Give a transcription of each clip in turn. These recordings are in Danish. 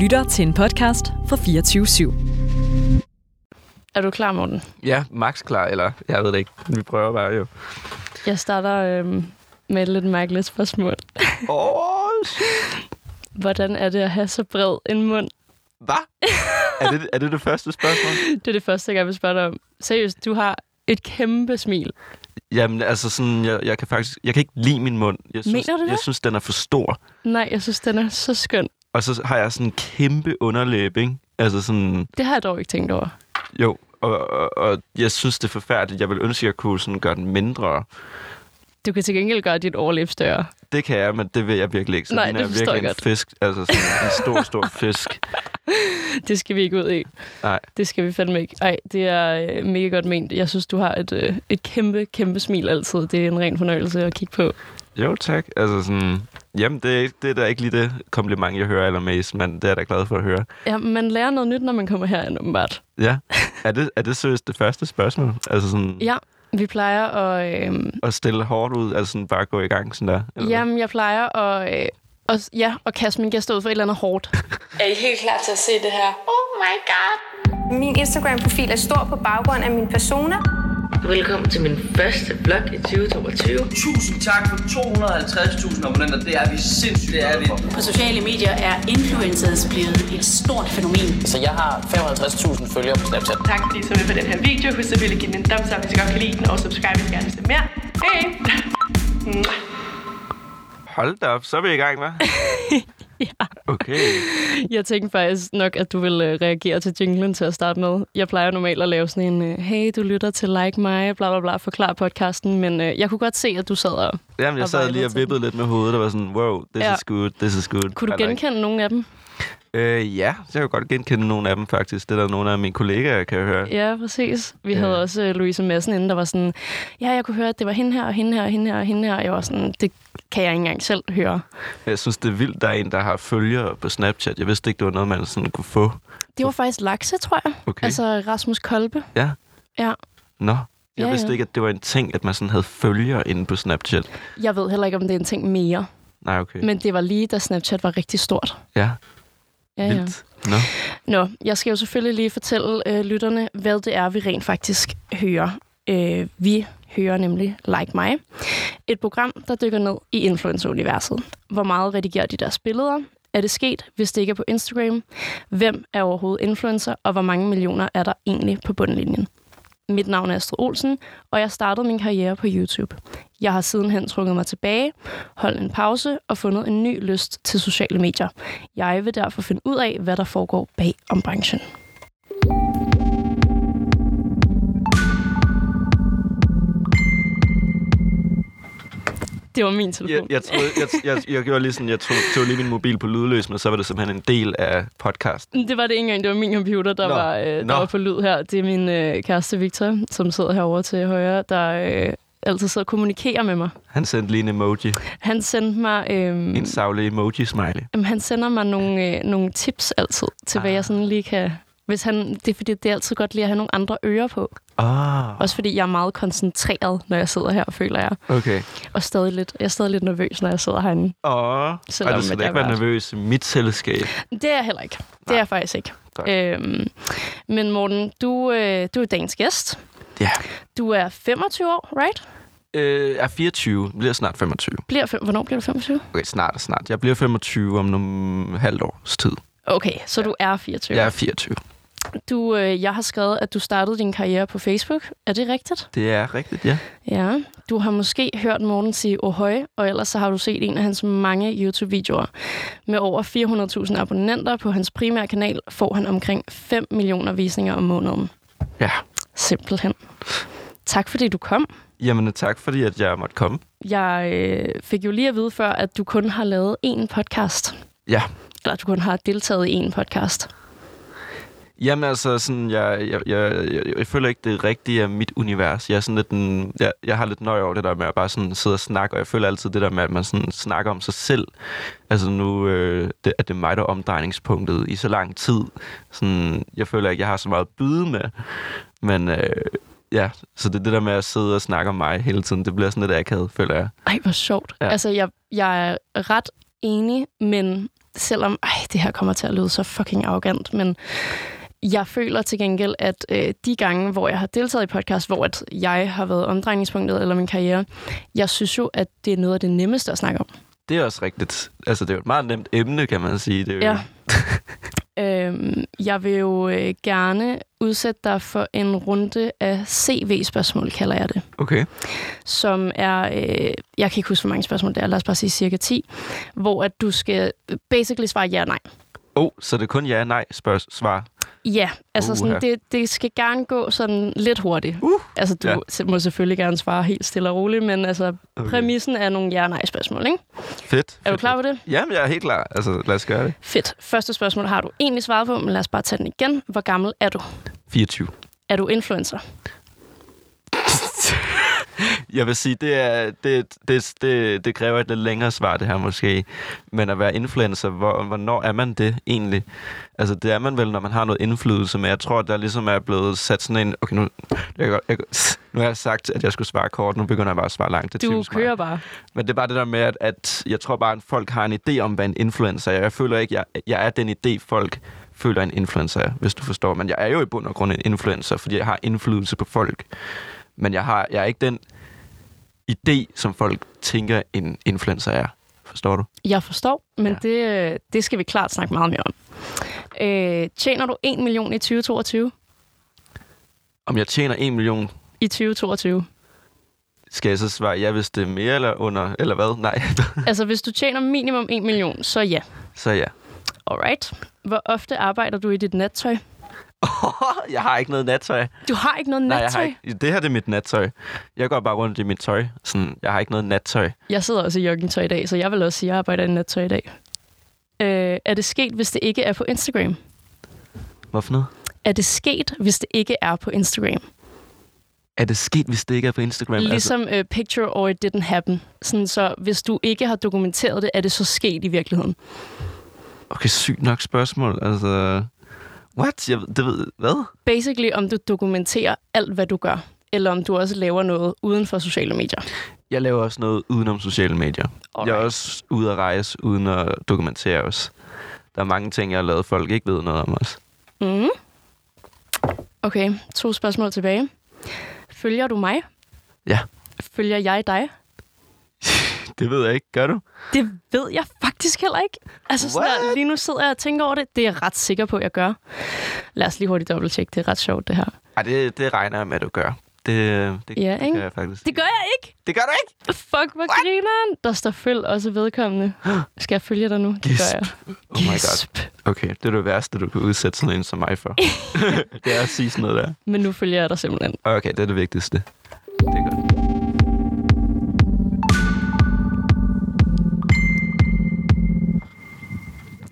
lytter til en podcast fra 24 /7. Er du klar, Morten? Ja, max klar, eller jeg ved det ikke. Vi prøver bare jo. Jeg starter øhm, med et lidt mærkeligt spørgsmål. Åh, oh, Hvordan er det at have så bred en mund? hvad? er, det, er det det første spørgsmål? Det er det første, jeg gerne vil spørge dig om. Seriøst, du har et kæmpe smil. Jamen, altså sådan, jeg, jeg kan faktisk, jeg kan ikke lide min mund. Jeg synes, Mener du det? Jeg synes, den er for stor. Nej, jeg synes, den er så skøn. Og så har jeg sådan en kæmpe underlæbe, ikke? Altså sådan, Det har jeg dog ikke tænkt over. jo. Og, og, og jeg synes, det er forfærdeligt. Jeg vil ønske, at jeg kunne sådan gøre den mindre. Du kan til gengæld gøre dit overleb større. Det kan jeg, men det vil jeg virkelig ikke. Så Nej, det jeg forstår virkelig jeg en godt. fisk. Altså sådan en stor, stor fisk. Det skal vi ikke ud i. Nej. Det skal vi fandme ikke. Ej, det er øh, mega godt ment. Jeg synes, du har et, øh, et kæmpe, kæmpe smil altid. Det er en ren fornøjelse at kigge på. Jo, tak. Altså sådan, jamen, det er, ikke- det er da ikke lige det kompliment, jeg hører allermest, men det er jeg da glad for at høre. Ja, man lærer noget nyt, når man kommer herind, åbenbart. Ja. Er det, er det seriøst det første spørgsmål? Altså sådan, Ja, vi plejer at... Øh, at stille hårdt ud, altså sådan bare gå i gang sådan der? Eller? Jamen, jeg plejer at, øh, at, ja, at kaste min gæster ud for et eller andet hårdt. Er I helt klar til at se det her? Oh my god. Min Instagram-profil er stor på baggrund af min persona. Velkommen til min første vlog i 2022. Tusind tak for 250.000 abonnenter. Det er vi sindssygt det er vi. På sociale medier er influencers blevet et stort fænomen. Så jeg har 55.000 følgere på Snapchat. Tak fordi I så med på den her video. Husk at give den en thumbs up, hvis I godt kan lide den, og subscribe, hvis I gerne vil se mere. Hej! Hold da op, så er vi i gang, hva'? Ja. Okay. Jeg tænkte faktisk nok, at du vil øh, reagere til jinglen til at starte med. Jeg plejer normalt at lave sådan en, øh, hey, du lytter til Like Mig, bla bla bla, forklar podcasten, men øh, jeg kunne godt se, at du sad og... Jamen, jeg Og sad lige og vippede lidt med hovedet, og var sådan, wow, this Ja. is good, this is good. Kunne du I like. genkende nogle af dem? Øh, ja, så jeg kan godt genkende nogle af dem faktisk. Det er der nogle af mine kollegaer, kan jeg høre. Ja, præcis. Vi havde også øh, Louise Madsen inden, der var sådan, ja, jeg kunne høre, at det var hende her, og hende her, og hende her, og hende her. Jeg var sådan, det kan jeg ikke engang selv høre. Jeg synes, det er vildt, der er en, der har følgere på Snapchat. Jeg vidste ikke, det var noget, man sådan kunne få. Det var faktisk Lakse, tror jeg. Okay. Altså Rasmus Kolbe. Ja. Ja. Nå. Jeg Ja, vidste ja. ikke, at det var en ting, at man sådan havde følgere inde på Snapchat. Jeg ved heller ikke, om det er en ting mere. Nej, okay. Men det var lige, da Snapchat var rigtig stort. Ja, Ja, ja. vildt. Nå. Nå, jeg skal jo selvfølgelig lige fortælle øh, lytterne, hvad det er, vi rent faktisk hører. Øh, vi hører nemlig Like Mig. Et program, der dykker ned i influencer-universet. Hvor meget redigerer de deres billeder? Er det sket, hvis det ikke er på Instagram? Hvem er overhovedet influencer, og hvor mange millioner er der egentlig på bundlinjen? Mit navn er Astrid Olsen, og jeg startede min karriere på YouTube. Jeg har sidenhen trukket mig tilbage, holdt en pause og fundet en ny lyst til sociale medier. Jeg vil derfor finde ud af, hvad der foregår bag om branchen. Det var min telefon. Jeg, jeg, troede, jeg, jeg, jeg gjorde lige sådan, jeg tog, tog lige min mobil på lydløs, men så var det simpelthen en del af podcasten. Det var det ikke engang. Det var min computer, der, Nå. var, øh, der Nå. var på lyd her. Det er min øh, kæreste Victor, som sidder herovre til højre, der øh, altid sidder og kommunikerer med mig. Han sendte lige en emoji. Han sendte mig... Øh, En savlig emoji-smiley. Jamen, han sender mig nogle, øh, nogle tips altid, til ah. hvad jeg sådan lige kan... Hvis han, det er fordi, det er altid godt lige at have nogle andre ører på. Ah, Også fordi jeg er meget koncentreret, når jeg sidder her, føler jeg. okay. Og stadig lidt, jeg er stadig lidt nervøs, når jeg sidder herinde. Åh, Selvom og du skal da ikke være nervøs i mit selskab. Det er jeg heller ikke. Det er jeg faktisk ikke. Godt. Øhm, men Morten, du, øh, du er dagens gæst. Ja. Du er 25 år, right? Øh, er 24, bliver snart 25. Bliver hvornår bliver du 25? Okay, snart og snart. Jeg bliver 25 om nogle halvt års tid. Okay, så du er 24. Jeg er 24. Du, øh, jeg har skrevet, at du startede din karriere på Facebook. Er det rigtigt? Det er rigtigt, ja. Ja. Du har måske hørt Morten sige ohøj, og ellers så har du set en af hans mange YouTube-videoer. Med over 400.000 abonnenter på hans primære kanal får han omkring 5 millioner visninger om måneden. Ja. Simpelthen. Tak fordi du kom. Jamen, tak fordi, at jeg måtte komme. Jeg øh, fik jo lige at vide før, at du kun har lavet én podcast. Ja. Eller at du kun har deltaget i én podcast. Jamen altså, sådan, jeg, jeg, jeg, jeg, jeg føler ikke, det rigtige er mit univers. Jeg, er sådan lidt en, jeg, jeg har lidt nøje over det der med at bare sådan sidde og snakke, og jeg føler altid det der med, at man sådan snakker om sig selv. Altså nu, øh, det, at det er mig, der er omdrejningspunktet i så lang tid. Sådan, jeg føler ikke, jeg har så meget at byde med. Men øh, ja, så det det der med at sidde og snakke om mig hele tiden, det bliver sådan lidt akavet, føler jeg. Ej, hvor sjovt. Ja. Altså, jeg, jeg er ret enig, men selvom ej, det her kommer til at lyde så fucking arrogant, men jeg føler til gengæld, at øh, de gange, hvor jeg har deltaget i podcast, hvor at jeg har været omdrejningspunktet eller min karriere, jeg synes jo, at det er noget af det nemmeste at snakke om. Det er også rigtigt. Altså, det er jo et meget nemt emne, kan man sige. Det er jo, Ja. Øhm, jeg vil jo øh, gerne udsætte dig for en runde af CV-spørgsmål, kalder jeg det. Okay. Som er, øh, jeg kan ikke huske, hvor mange spørgsmål det er, lad os bare sige cirka 10, hvor at du skal basically svare ja nej. Oh, så det er kun ja nej spørg- svar. Ja, altså sådan, Uha. det, det skal gerne gå sådan lidt hurtigt. Uh, Altså, du ja. må selvfølgelig gerne svare helt stille og roligt, men altså, Okay. præmissen er nogle ja- og nej-spørgsmål, ikke? Fedt. Er du klar på det? Jamen, jeg er helt klar. Altså, lad os gøre det. Fedt. Første spørgsmål har du egentlig svaret på, men lad os bare tage den igen. Hvor gammel er du? 24. Er du influencer? Jeg vil sige, det, er, det, det, det, det kræver et lidt længere svar, det her måske. Men at være influencer, hvor, hvornår er man det egentlig? Altså, det er man vel, når man har noget indflydelse, men jeg tror, der ligesom er blevet sat sådan en... Okay, nu, jeg, jeg, nu har jeg sagt, at jeg skulle svare kort, nu begynder jeg bare at svare langt. Det Du tvivls mig. kører bare. Men det er bare det der med, at, at jeg tror bare, at folk har en idé om, hvad en influencer er. Jeg føler ikke, jeg, jeg er den idé, folk føler, en influencer er, hvis du forstår. Men jeg er jo i bund og grund en influencer, fordi jeg har indflydelse på folk. Men jeg, har, jeg er ikke den idé, som folk tænker, en influencer er. Forstår du? Jeg forstår, men Ja. det, øh, det skal vi klart snakke meget mere om. Øh, tjener du 1 million i 2022? Om jeg tjener en million, I 2022? skal jeg så svare ja, hvis det er mere eller under, eller hvad? Nej, altså, hvis du tjener minimum 1 million, så ja. så ja. Alright. Hvor ofte arbejder du i dit nattøj? jeg har ikke noget nattøj. Du har ikke noget Nej, jeg nattøj? har ikke. Det her det er mit nattøj. Jeg går bare rundt i mit tøj. Sådan, jeg har ikke noget nattøj. Jeg sidder også i joggingtøj i dag, så jeg vil også sige, at jeg arbejder i nattøj i dag. Øh, er det sket, hvis det ikke er på Instagram? Hvorfor noget? Er det sket, hvis det ikke er på Instagram? Er det sket, hvis det ikke er på Instagram? Altså, Ligesom uh, picture or it didn't happen. Sådan, så hvis du ikke har dokumenteret det, er det så sket i virkeligheden? Okay, sygt nok spørgsmål. Altså, what? Jeg, det ved, hvad? Basically, om du dokumenterer alt, hvad du gør. Eller om du også laver noget uden for sociale medier. Jeg laver også noget udenom sociale medier. Alright. Jeg er også ude at rejse, uden at dokumentere os. Der er mange ting, jeg har lavet, folk ikke ved noget om os. Mm. Okay, to spørgsmål tilbage. Følger du mig? Ja. Følger jeg dig? Det ved jeg ikke. Gør du? Det ved jeg faktisk heller ikke. Altså, sådan der, lige nu sidder jeg og tænker over det. Det er jeg ret sikker på, at jeg gør. Lad os lige hurtigt dobbelttjekke. Det er ret sjovt, det her. Ej, det, det regner jeg med, at du gør. Det, det, Ja, det ikke? gør jeg faktisk. Det gør jeg ikke. det gør du ikke? Fuck, hvor grineren. Der står følg også vedkommende. Skal jeg følge dig nu? Det Gisp. gør jeg. Oh my god. Okay, det er det værste, du kan udsætte sådan en som mig for. det er at sige sådan noget der. Men nu følger jeg dig simpelthen. Okay, det er det vigtigste. Det er godt.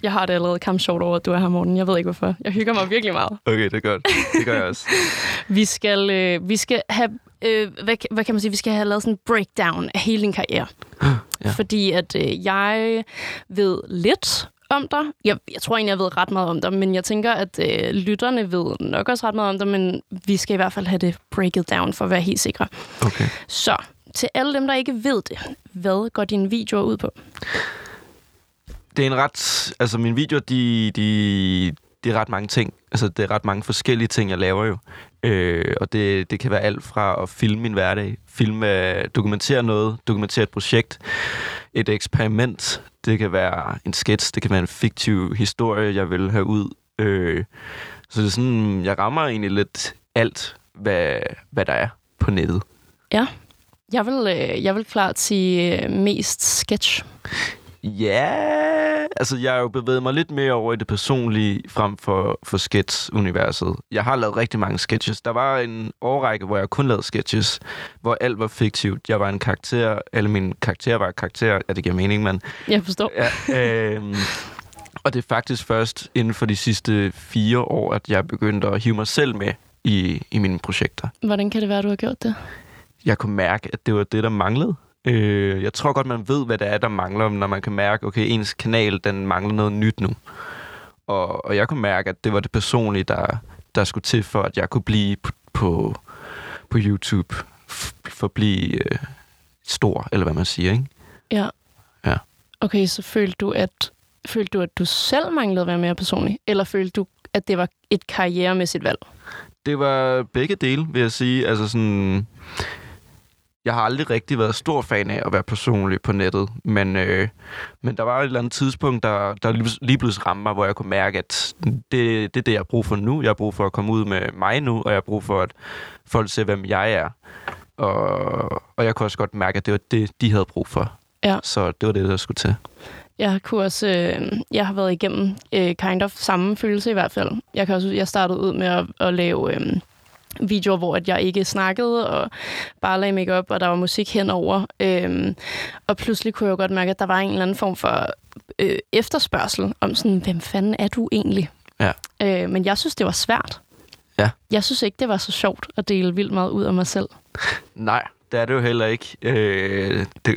Jeg har det allerede kamp sjovt over, at du er her, Morten. Jeg ved ikke, hvorfor. Jeg hygger mig virkelig meget. Okay, det er godt. Det gør jeg også. Vi skal, øh, vi skal have... Øh, hvad, hvad kan man sige? Vi skal have lavet sådan en breakdown af hele din karriere. Ja. Fordi at øh, jeg ved lidt om dig. Jeg, jeg tror egentlig, jeg ved ret meget om dig, men jeg tænker, at øh, lytterne ved nok også ret meget om dig, men vi skal i hvert fald have det breaket down for at være helt sikre. Okay. Så, til alle dem, der ikke ved det, hvad går dine videoer ud på? Det er en ret... Altså, mine videoer, de, de, de er ret mange ting. Altså, det er ret mange forskellige ting, jeg laver jo. Øh, og det, det kan være alt fra at filme min hverdag, filme, dokumentere noget, dokumentere et projekt, et eksperiment. Det kan være en sketch, det kan være en fiktiv historie, jeg vil have ud. Øh, så det er sådan, jeg rammer egentlig lidt alt, hvad, hvad der er på nettet. Ja, jeg vil, øh, jeg vil klart sige øh, mest sketch. Ja, altså jeg har jo bevæget mig lidt mere over i det personlige frem for, for sketch-universet. Jeg har lavet rigtig mange sketches. Der var en årrække, hvor jeg kun lavede sketches, hvor alt var fiktivt. Jeg var en karakter, alle mine karakterer var karakterer. Ja, det giver mening, men... Jeg forstår. Ja, øhm, og det er faktisk først inden for de sidste fire år, at jeg begyndte at hive mig selv med i, i mine projekter. Hvordan kan det være, du har gjort det? jeg kunne mærke, at det var det, der manglede. Øh, jeg tror godt, man ved, hvad det er, der mangler, når man kan mærke, okay, ens kanal, den mangler noget nyt nu. Og, og jeg kunne mærke, at det var det personlige, der, der skulle til for, at jeg kunne blive på, på, på YouTube, f- forblive øh, stor, eller hvad man siger, ikke? Ja. Ja. Okay, så følte du, at følte du, at du selv manglede at være mere personlig? Eller følte du, at det var et karrieremæssigt valg? Det var begge dele, vil jeg sige. Altså sådan... Jeg har aldrig rigtig været stor fan af at være personlig på nettet, men, øh, men der var et eller andet tidspunkt, der, der lige- pludselig ramte mig, hvor jeg kunne mærke, at det, det er det, jeg har brug for nu. Jeg har brug for at komme ud med mig nu, og jeg har brug for, at folk ser, hvem jeg er. Og, og jeg kunne også godt mærke, at det var det, de havde brug for. Ja. Så det var det, der skulle til. Jeg kunne også, øh, jeg har været igennem øh, kind of samme følelse i hvert fald. Jeg kan også, jeg startede ud med at, at lave øh, videoer, hvor at jeg ikke snakkede og bare lagde makeup og der var musik henover. Øh, og pludselig kunne jeg jo godt mærke, at der var en eller anden form for øh, efterspørgsel om sådan, hvem fanden er du egentlig? Ja. Øh, men jeg synes, det var svært. Ja. Jeg synes ikke, det var så sjovt at dele vildt meget ud af mig selv. Nej, det er det jo heller ikke. Øh, det,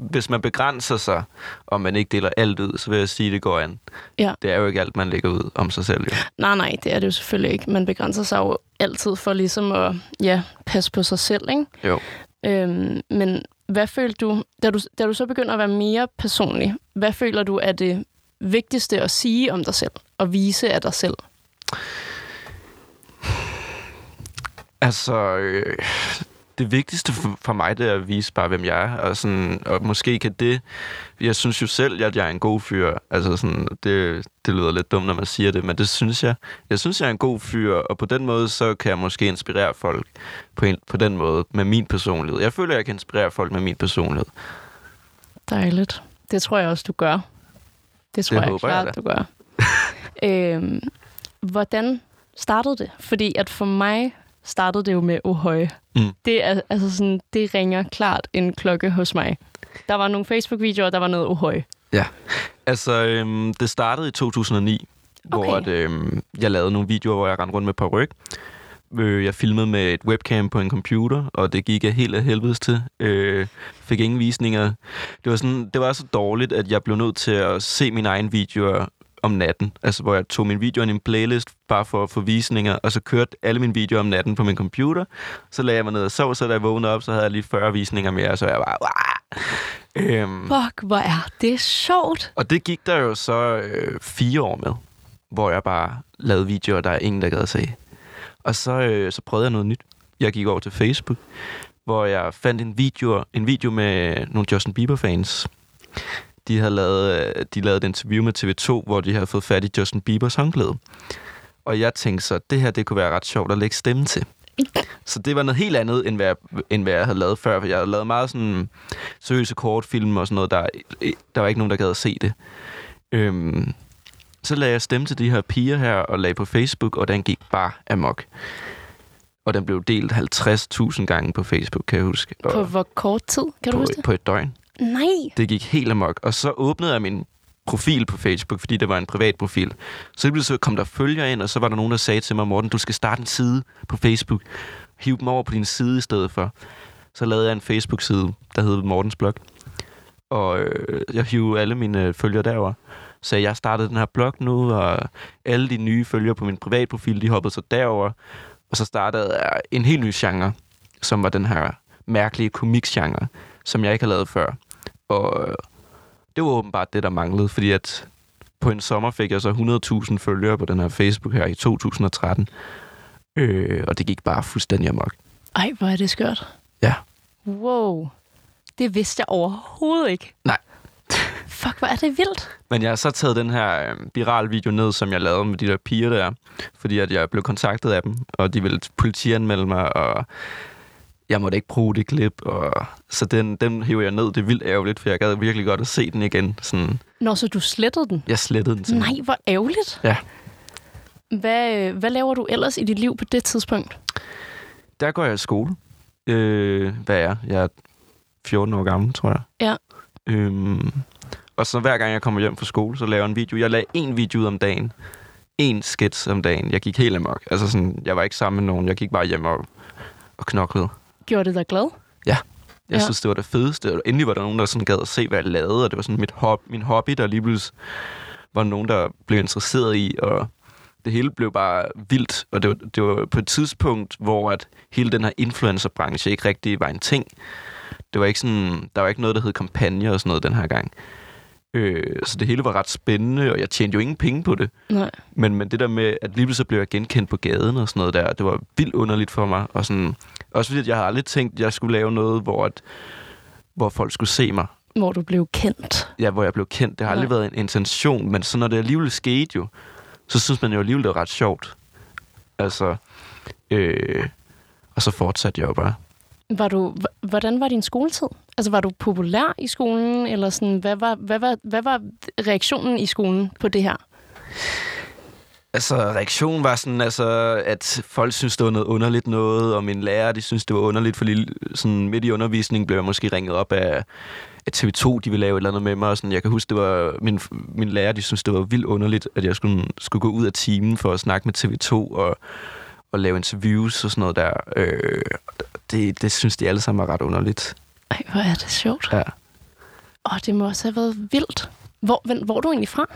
hvis man begrænser sig, og man ikke deler alt ud, så vil jeg sige, at det går an. Ja. Det er jo ikke alt, man lægger ud om sig selv. Jo. Nej, nej, det er det jo selvfølgelig ikke. Man begrænser sig jo altid for ligesom at ja, passe på sig selv, ikke? Jo. Øhm, men hvad følte du da, du, da du så begynder at være mere personlig, hvad føler du er det vigtigste at sige om dig selv, og vise af dig selv? Altså, øh, det vigtigste for, mig, det er at vise bare, hvem jeg er. Og, sådan, og måske kan det... Jeg synes jo selv, at jeg er en god fyr. Altså, sådan, det, det lyder lidt dumt, når man siger det, men det synes jeg. Jeg synes, jeg er en god fyr, og på den måde, så kan jeg måske inspirere folk på, en, på den måde med min personlighed. Jeg føler, at jeg kan inspirere folk med min personlighed. Dejligt. Det tror jeg også, du gør. Det tror Det jeg håber jeg klart, da. du gør. øhm, hvordan startede det? Fordi at for mig startede det jo med Ohøj. Mm. Det, er, altså sådan, det ringer klart en klokke hos mig. Der var nogle Facebook-videoer, der var noget Ohøj. Ja. Altså, øhm, det startede i 2009, okay. hvor at, øhm, jeg lavede nogle videoer, hvor jeg rendte rundt med paryk. Øh, Jeg filmede med et webcam på en computer, og det gik jeg helt af helvedes til. Øh, fik ingen visninger. Det var, sådan, det var så dårligt, at jeg blev nødt til at se mine egne videoer om natten. Altså, hvor jeg tog mine videoer i en playlist, bare for at få visninger, og så kørte alle mine videoer om natten på min computer. Så lagde jeg mig ned og sov, så da jeg vågnede op, så havde jeg lige 40 visninger mere, så jeg bare... Wah! Øhm, Fuck, hvor er det sjovt. og det gik der jo så øh, fire år med, hvor jeg bare lavede videoer, der er ingen, der gad at se. Og så, øh, så prøvede jeg noget nyt. Jeg gik over til Facebook, hvor jeg fandt en video, en video med nogle Justin Bieber-fans. De havde lavet, øh, de lavede et interview med TV2, hvor de havde fået fat i Justin Biebers håndklæde. Og jeg tænkte så, det her det kunne være ret sjovt at lægge stemme til. Så det var noget helt andet, end hvad, jeg, end hvad jeg havde lavet før. For jeg havde lavet meget sådan seriøse kortfilm og sådan noget. Der, der var ikke nogen, der gad at se det. Øhm, så lagde jeg stemme til de her piger her, og lagde på Facebook, og den gik bare amok. Og den blev delt 50.000 gange på Facebook, kan jeg huske. Og På hvor kort tid, kan du på, huske det? på et døgn. Nej. Det gik helt amok. Og så åbnede jeg min profil på Facebook, fordi det var en privat profil. Så så kom der følgere ind, og så var der nogen, der sagde til mig, Morten, du skal starte en side på Facebook. Hiv dem over på din side i stedet for. Så lavede jeg en Facebook-side, der hed Mortens Blog. Og øh, jeg hiv alle mine øh, følgere derover. Så jeg startede den her blog nu, og alle de nye følgere på min privatprofil, de hoppede så derover. Og så startede jeg en helt ny genre, som var den her mærkelige komiksgenre, som jeg ikke har lavet før. Og øh, det var åbenbart det, der manglede, fordi at på en sommer fik jeg så 100.000 følgere på den her Facebook her i 2013. Øh, og det gik bare fuldstændig amok. Ej, hvor er det skørt. Ja. Wow. Det vidste jeg overhovedet ikke. Nej. Fuck, hvor er det vildt. Men jeg har så taget den her øh, viral video ned, som jeg lavede med de der piger der, fordi at jeg blev kontaktet af dem, og de ville politianmelde mig, og jeg måtte ikke bruge det klip, og så den, den hæver jeg ned. Det er vildt ærgerligt, for jeg gad virkelig godt at se den igen. Sådan, Nå, så du slettede den? jeg slettede den simpelthen. Nej, hvor ærgerligt. Ja. Hvad, øh, hvad laver du ellers i dit liv på det tidspunkt? Der går jeg i skole. Øh, hvad er jeg? Jeg er 14 år gammel, tror jeg. Ja. Øhm, og så hver gang jeg kommer hjem fra skole, så laver jeg en video. Jeg lagde en video ud om dagen. En skits om dagen. Jeg gik helt amok. Altså sådan, jeg var ikke sammen med nogen. Jeg gik bare hjem og, og knoklede. Gjorde det dig glad? Jeg Ja. ja. synes, det var det fedeste. Og endelig var der nogen, der sådan gad at se, hvad jeg lavede. Og det var sådan mit hobby, min hobby, der lige pludselig var nogen, der blev interesseret i. Og det hele blev bare vildt. Og det var, det var på et tidspunkt, hvor at hele den her influencerbranche ikke rigtig var en ting. Det var ikke sådan, der var ikke noget, der hed kampagne og sådan noget den her gang. Øh, så det hele var ret spændende, og jeg tjente jo ingen penge på det. Nej. Men, men det der med, at lige pludselig blev jeg genkendt på gaden og sådan noget der, det var vildt underligt for mig. Og sådan, også fordi, at jeg har aldrig tænkt, at jeg skulle lave noget, hvor, at, hvor folk skulle se mig. Hvor du blev kendt. Ja, hvor jeg blev kendt. Det har aldrig Nej. været en intention, men så når det alligevel skete jo, så synes man jo alligevel, det var ret sjovt. Altså, øh, og så fortsatte jeg jo bare. Var du, hvordan var din skoletid? Altså, var du populær i skolen, eller sådan, hvad var, hvad var, hvad var reaktionen i skolen på det her? Altså, reaktionen var sådan, altså, at folk synes, det var noget underligt noget, og mine lærere, de synes, det var underligt, fordi sådan midt i undervisningen blev jeg måske ringet op af, af TV2, de ville lave et eller andet med mig, og sådan, jeg kan huske, det var, min, min lærer, de synes, det var vildt underligt, at jeg skulle, skulle gå ud af timen for at snakke med TV2 og, og lave interviews og sådan noget der. Øh, det, det synes de alle sammen var ret underligt. Ej, hvor er det sjovt. Ja. Åh, det må også have været vildt. Hvor, hvor, hvor er du egentlig fra?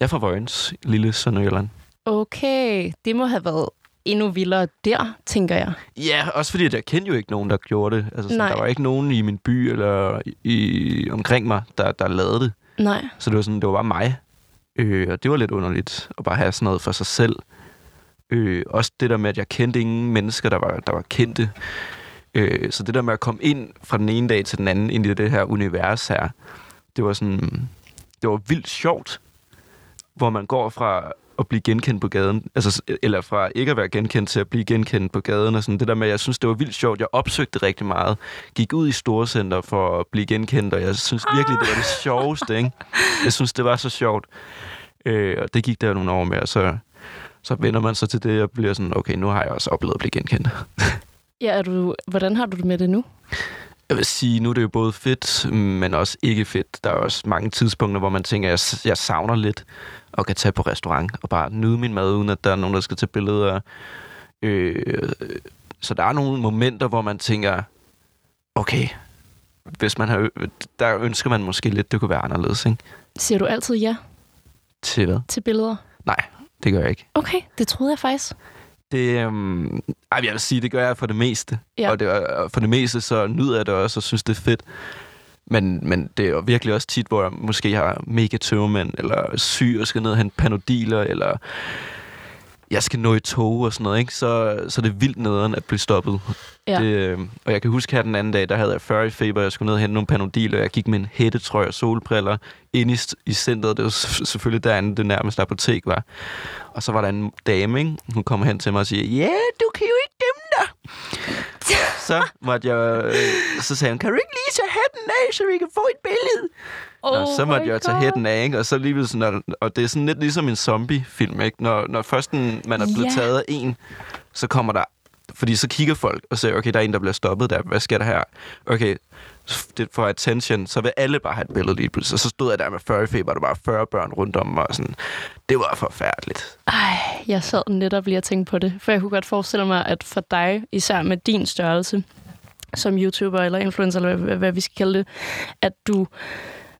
Jeg er fra Vojens, lille Sønderjylland. Okay, det må have været endnu vildere der, tænker jeg. Ja, også fordi jeg kendte jo ikke nogen, der gjorde det. Altså, sådan, Nej. der var ikke nogen i min by eller i, i, omkring mig, der, der lavede det. Nej. Så det var sådan, det var bare mig. Øh, og det var lidt underligt at bare have sådan noget for sig selv. Øh, også det der med, at jeg kendte ingen mennesker, der var, der var kendte. Øh, så det der med at komme ind fra den ene dag til den anden ind i det her univers her, det var sådan, det var vildt sjovt, hvor man går fra at blive genkendt på gaden, altså, eller fra ikke at være genkendt til at blive genkendt på gaden, og sådan det der med, jeg synes, det var vildt sjovt. Jeg opsøgte rigtig meget. Gik ud i storcenter for at blive genkendt, og jeg synes virkelig, det var det sjoveste, ikke? Jeg synes, det var så sjovt. Øh, og det gik der nogle år med, og så, så vender man sig til det, og bliver sådan, okay, nu har jeg også oplevet at blive genkendt. Ja, er du, hvordan har du det med det nu? Jeg vil sige, nu er det jo både fedt, men også ikke fedt. Der er også mange tidspunkter, hvor man tænker, at jeg, jeg savner lidt og kan tage på restaurant og bare nyde min mad, uden at der er nogen, der skal tage billeder. Øh, så der er nogle momenter, hvor man tænker, okay, hvis man har, der ønsker man måske lidt, det kunne være anderledes, ikke? Siger du altid ja Til hvad? til billeder? Nej, det gør jeg ikke. Okay, det troede jeg faktisk. Det, øhm, ej, jeg vil sige, det gør jeg for det meste. Ja. Og, det, og for det meste, så nyder jeg det også, og synes, det er fedt. Men, men det er jo virkelig også tit, hvor jeg måske har mega tøvmænd, eller syg og skal ned og hente panodiler, eller jeg skal nå i tog og sådan noget, ikke? Så, så er det vildt nederen at blive stoppet. Ja. Det, øh, og jeg kan huske her den anden dag, der havde jeg 40 i feber, jeg skulle ned og hente nogle panodiler, og jeg gik med en hættetrøje og solbriller ind i, i centret. Det var selvfølgelig derinde, det nærmeste apotek var. Og så var der en dame, ikke? hun kommer hen til mig og siger, ja, yeah, du kan jo ikke gemme dig. Så måtte jeg, øh, så sagde hun, kan du ikke lige tage hatten af, så vi kan få et billede? Oh og så måtte jeg tage God. hætten af, ikke? Og så lige sådan, og, og det er sådan lidt ligesom en zombie-film, ikke? Når, når først en, man er blevet Ja. taget af en, så kommer der... Fordi så kigger folk og siger, okay, der er en, der bliver stoppet der. Hvad sker der her? Okay, det for attention, så vil alle bare have et billede lige pludselig. Og så stod jeg der med 40 feber, der var 40 børn rundt om mig. Og sådan. Det var forfærdeligt. Ej, jeg sad netop lige og tænkte på det, for jeg kunne godt forestille mig, at for dig, især med din størrelse, som YouTuber eller influencer, eller hvad, hvad vi skal kalde det, at du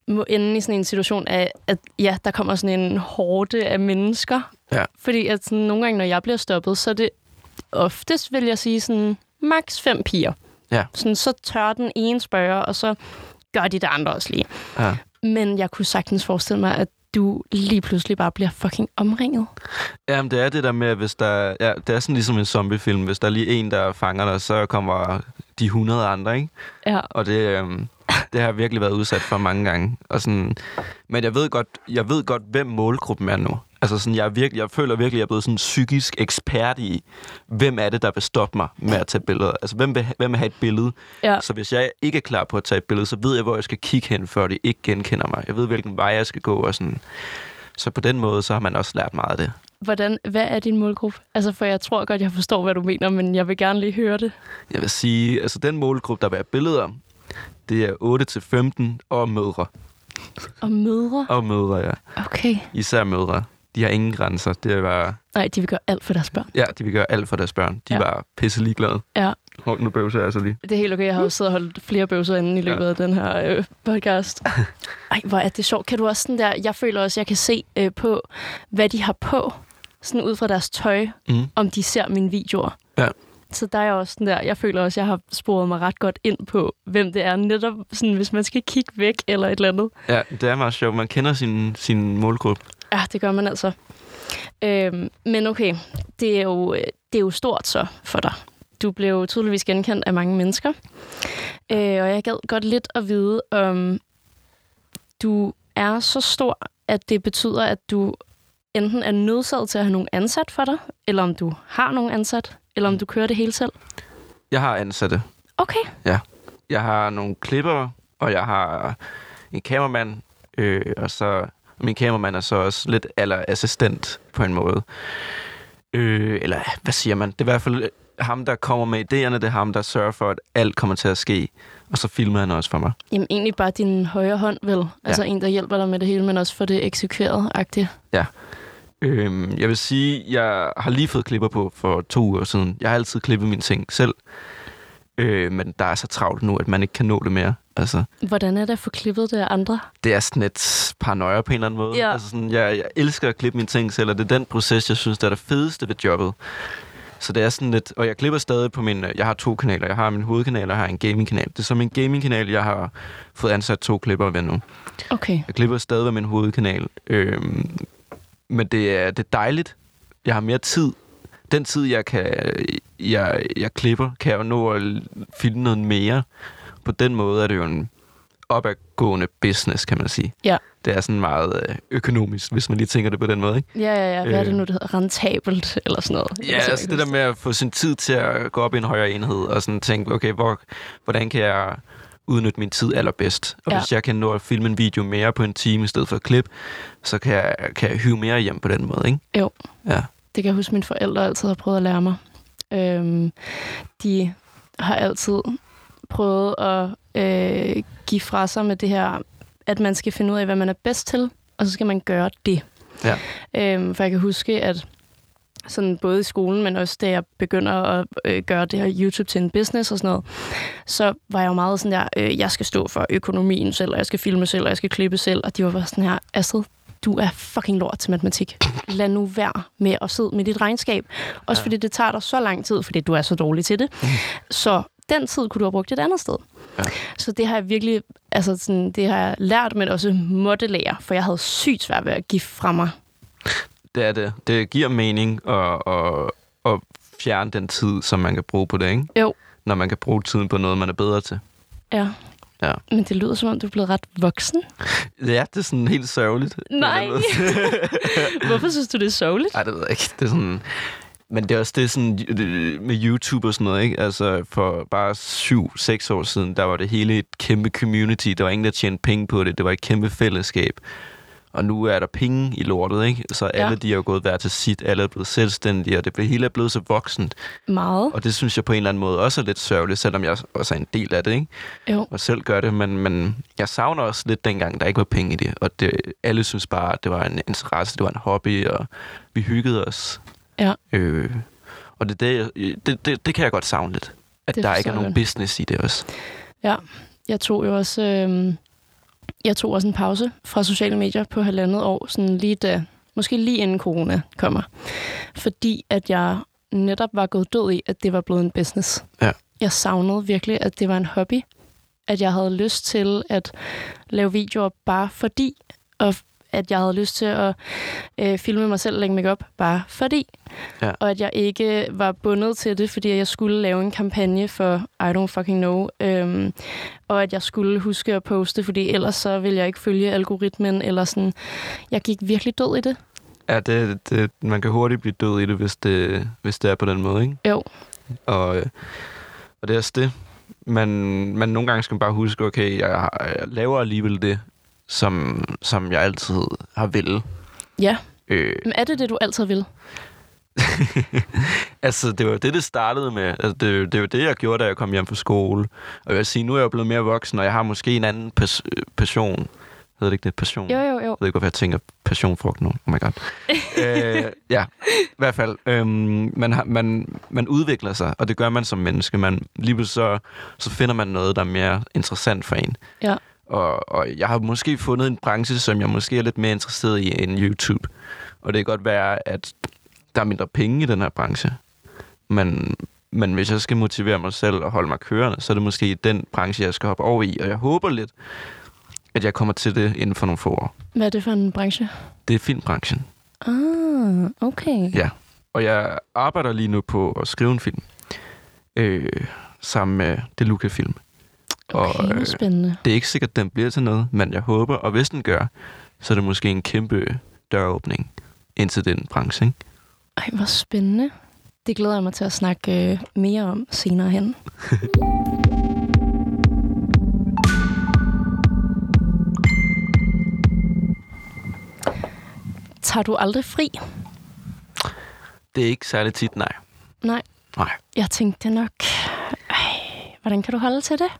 må ende i sådan en situation af, at ja, der kommer sådan en hårde af mennesker. Ja. Fordi at sådan, nogle gange, når jeg bliver stoppet, så er det oftest, vil jeg sige, sådan maks fem piger. Ja. Sådan, så tør den ene spørge, og så gør de det andre også lige. Ja. Men jeg kunne sagtens forestille mig, at du lige pludselig bare bliver fucking omringet. Jamen, det er det der med, at hvis der... Ja, det er sådan ligesom en zombiefilm. Hvis der er lige en, der fanger dig, så kommer de 100 andre, ikke? Ja. Og det, øhm, det har jeg virkelig været udsat for mange gange. Og sådan, men jeg ved, godt, jeg ved godt, hvem målgruppen er nu. Altså sådan, jeg, virkelig, jeg føler virkelig, at jeg er blevet sådan psykisk ekspert i, hvem er det, der vil stoppe mig med at tage billeder. Altså, hvem vil, hvem vil have et billede? Ja. Så hvis jeg ikke er klar på at tage et billede, så ved jeg, hvor jeg skal kigge hen, før de ikke genkender mig. Jeg ved, hvilken vej jeg skal gå. Og sådan. Så på den måde, så har man også lært meget af det. Hvordan, hvad er din målgruppe? Altså, for jeg tror godt, jeg forstår, hvad du mener, men jeg vil gerne lige høre det. Jeg vil sige, altså den målgruppe, der vil have billeder, det er 8-15 og mødre. Og mødre? Og mødre, ja. Okay. Især mødre. De har ingen grænser. Det er bare... Nej, de vil gøre alt for deres børn. Ja, de vil gøre alt for deres børn. De Ja. er bare pisse ligeglade. Ja. Hold nu bøvser jeg altså lige. Det er helt okay. Jeg har jo siddet og holdt flere bøvser inde i løbet Ja. af den her øh, podcast. Ej, hvor er det sjovt. Kan du også sådan der... Jeg føler også, jeg kan se øh, på, hvad de har på. Sådan ud fra deres tøj, Mm. om de ser mine videoer. Ja. så der er også sådan der, jeg føler også, jeg har sporet mig ret godt ind på, hvem det er, netop sådan, hvis man skal kigge væk eller et eller andet. Ja, det er meget sjovt. Man kender sin, sin målgruppe. Ja, det gør man altså. Øhm, men okay, det er, jo, det er jo stort så for dig. Du blev tydeligvis genkendt af mange mennesker. Øh, og jeg gad godt lidt at vide, om du er så stor, at det betyder, at du enten er nødsaget til at have nogen ansat for dig, eller om du har nogen ansat, eller om du kører det hele selv. Jeg har ansatte. Okay. Jeg har nogle klipper, og jeg har en kameramand, øh, og så min kameramand er så også lidt aller assistent på en måde. Øh, eller hvad siger man? Det er i hvert fald ham, der kommer med idéerne, det er ham, der sørger for, at alt kommer til at ske. Og så filmer han også for mig. Jamen egentlig bare din højre hånd, vel? Altså en, der hjælper dig med det hele, men også for det eksekveret-agtigt. Øh, jeg vil sige, jeg har lige fået klipper på for to uger siden. Jeg har altid klippet mine ting selv. Øh, men der er så travlt nu, at man ikke kan nå det mere. Altså, Hvordan er det at få klippet det af andre? det er sådan et paranoia på en eller anden måde. Ja. Altså sådan, jeg, jeg elsker at klippe mine ting selv, og det er den proces, jeg synes, der er det fedeste ved jobbet. Så det er sådan lidt... Og jeg klipper stadig på min... Jeg har to kanaler. Jeg har min hovedkanal, og jeg har en gamingkanal. Det er så min gamingkanal, jeg har fået ansat to klipper ved nu. Okay. Jeg klipper stadig ved min hovedkanal. Øhm, men det er, det er dejligt. Jeg har mere tid. Den tid, jeg kan jeg, jeg klipper, kan jeg jo nå at filme noget mere. På den måde er det jo en opadgående business, kan man sige. Ja. Det er sådan meget øh, økonomisk, hvis man lige tænker det på den måde, ikke? Ja, ja, ja. Hvad er det Øh. nu, det hedder? Rentabelt eller sådan noget? Ja, altså det der med at få sin tid til at gå op i en højere enhed, og sådan tænke, okay, hvor, hvordan kan jeg udnytte min tid allerbedst? Og Ja. hvis jeg kan nå at filme en video mere på en time i stedet for et klip, så kan jeg, kan jeg hyve mere hjem på den måde, ikke? Jo. Ja. Det kan jeg huske, mine forældre altid har prøvet at lære mig. Øhm, de har altid prøvet at øh, give fra sig med det her, at man skal finde ud af, hvad man er bedst til, og så skal man gøre det. Ja. Øhm, for jeg kan huske, at sådan både i skolen, men også da jeg begynder at øh, gøre det her YouTube til en business og sådan noget, så var jeg jo meget sådan der, øh, jeg skal stå for økonomien selv, og jeg skal filme selv, og jeg skal klippe selv, og de var bare sådan her, Astrid, du er fucking lort til matematik. Lad nu være med at sidde med dit regnskab. Også ja. fordi det tager dig så lang tid, fordi du er så dårlig til det. Så den tid kunne du have brugt et andet sted. Ja. Så det har jeg virkelig, altså sådan, det har jeg lært, men også måtte lære, for jeg havde sygt svært ved at give fra mig. Det er det. Det giver mening at, at, at fjerne den tid, som man kan bruge på det, ikke? Jo. Når man kan bruge tiden på noget, man er bedre til. Ja. Ja. Men det lyder som om, du er blevet ret voksen. Ja, det er sådan helt sørgeligt. Nej. Hvorfor synes du, det er sørgeligt? Ej, det ved jeg ikke. Det er sådan... Men det er også det sådan, øh, med YouTube og sådan noget, ikke? Altså, for bare syv, seks år siden, der var det hele et kæmpe community. Der var ingen, der tjente penge på det. Det var et kæmpe fællesskab. Og nu er der penge i lortet, ikke? Så alle Ja. de har gået hver til sit. Alle er blevet selvstændige, og det det hele er blevet så voksent. Meget. Og det synes jeg på en eller anden måde også er lidt sørgeligt, selvom jeg også er en del af det, ikke? Jo. Og selv gør det, men, men jeg savner også lidt dengang, der ikke var penge i det. Og det, alle synes bare, at det var en interesse, det var en hobby, og vi hyggede os. Ja. Øh, og det, det, det, det, det kan jeg godt savne lidt. At Det der ikke er nogen godt. business i det også. Ja, jeg tog jo også, øh, jeg tog også en pause fra sociale medier på halvandet år, sådan lige da, måske lige inden corona kommer. Fordi at jeg netop var gået død i, at det var blevet en business. Ja. Jeg savnede virkelig, at det var en hobby. At jeg havde lyst til at lave videoer bare fordi, og at jeg havde lyst til at øh, filme mig selv og lægge make bare fordi. Ja. Og at jeg ikke var bundet til det, fordi jeg skulle lave en kampagne for I don't fucking know. Øhm, og at jeg skulle huske at poste, fordi ellers så ville jeg ikke følge algoritmen. Eller sådan. Jeg gik virkelig død i det. Ja, det, det, man kan hurtigt blive død i det, hvis det, hvis det er på den måde, ikke? Jo. Og, øh, og det er også det. Man, man nogle gange skal man bare huske, okay, jeg, jeg laver alligevel det, som, som jeg altid har ville. Ja. Øh, Men er det det, du altid vil? altså, det var det, det startede med. Altså, det, det var det, jeg gjorde, da jeg kom hjem fra skole. Og jeg vil sige, nu er jeg blevet mere voksen, og jeg har måske en anden pas, øh, passion. Hedder det ikke det? Passion? Jo, jo, jo. Jeg ved ikke, hvorfor jeg tænker passionfrugt nu. Oh my god. øh, ja, i hvert fald. Øhm, man, har, man, man udvikler sig, og det gør man som menneske. Man, lige pludselig så, så finder man noget, der er mere interessant for en. Ja. Og, og jeg har måske fundet en branche, som jeg måske er lidt mere interesseret i end YouTube. Og det kan godt være, at der er mindre penge i den her branche. Men, Men hvis jeg skal motivere mig selv og holde mig kørende, så er det måske den branche, jeg skal hoppe over i. Og jeg håber lidt, at jeg kommer til det inden for nogle få år. Hvad er det for en branche? Det er filmbranchen. Ah, okay. Ja. Og jeg arbejder lige nu på at skrive en film. Øh, sammen med Deluca Film. Okay, og, øh, spændende. Det er ikke sikkert, at den bliver til noget, men jeg håber, og hvis den gør, så er det måske en kæmpe døråbning ind til den branche. Ikke? Ej, hvor spændende. Det glæder jeg mig til at snakke øh, mere om senere hen. Tager du aldrig fri? Det er ikke særlig tit, nej. Nej. Nej. Jeg tænkte nok... Ej, hvordan kan du holde til det?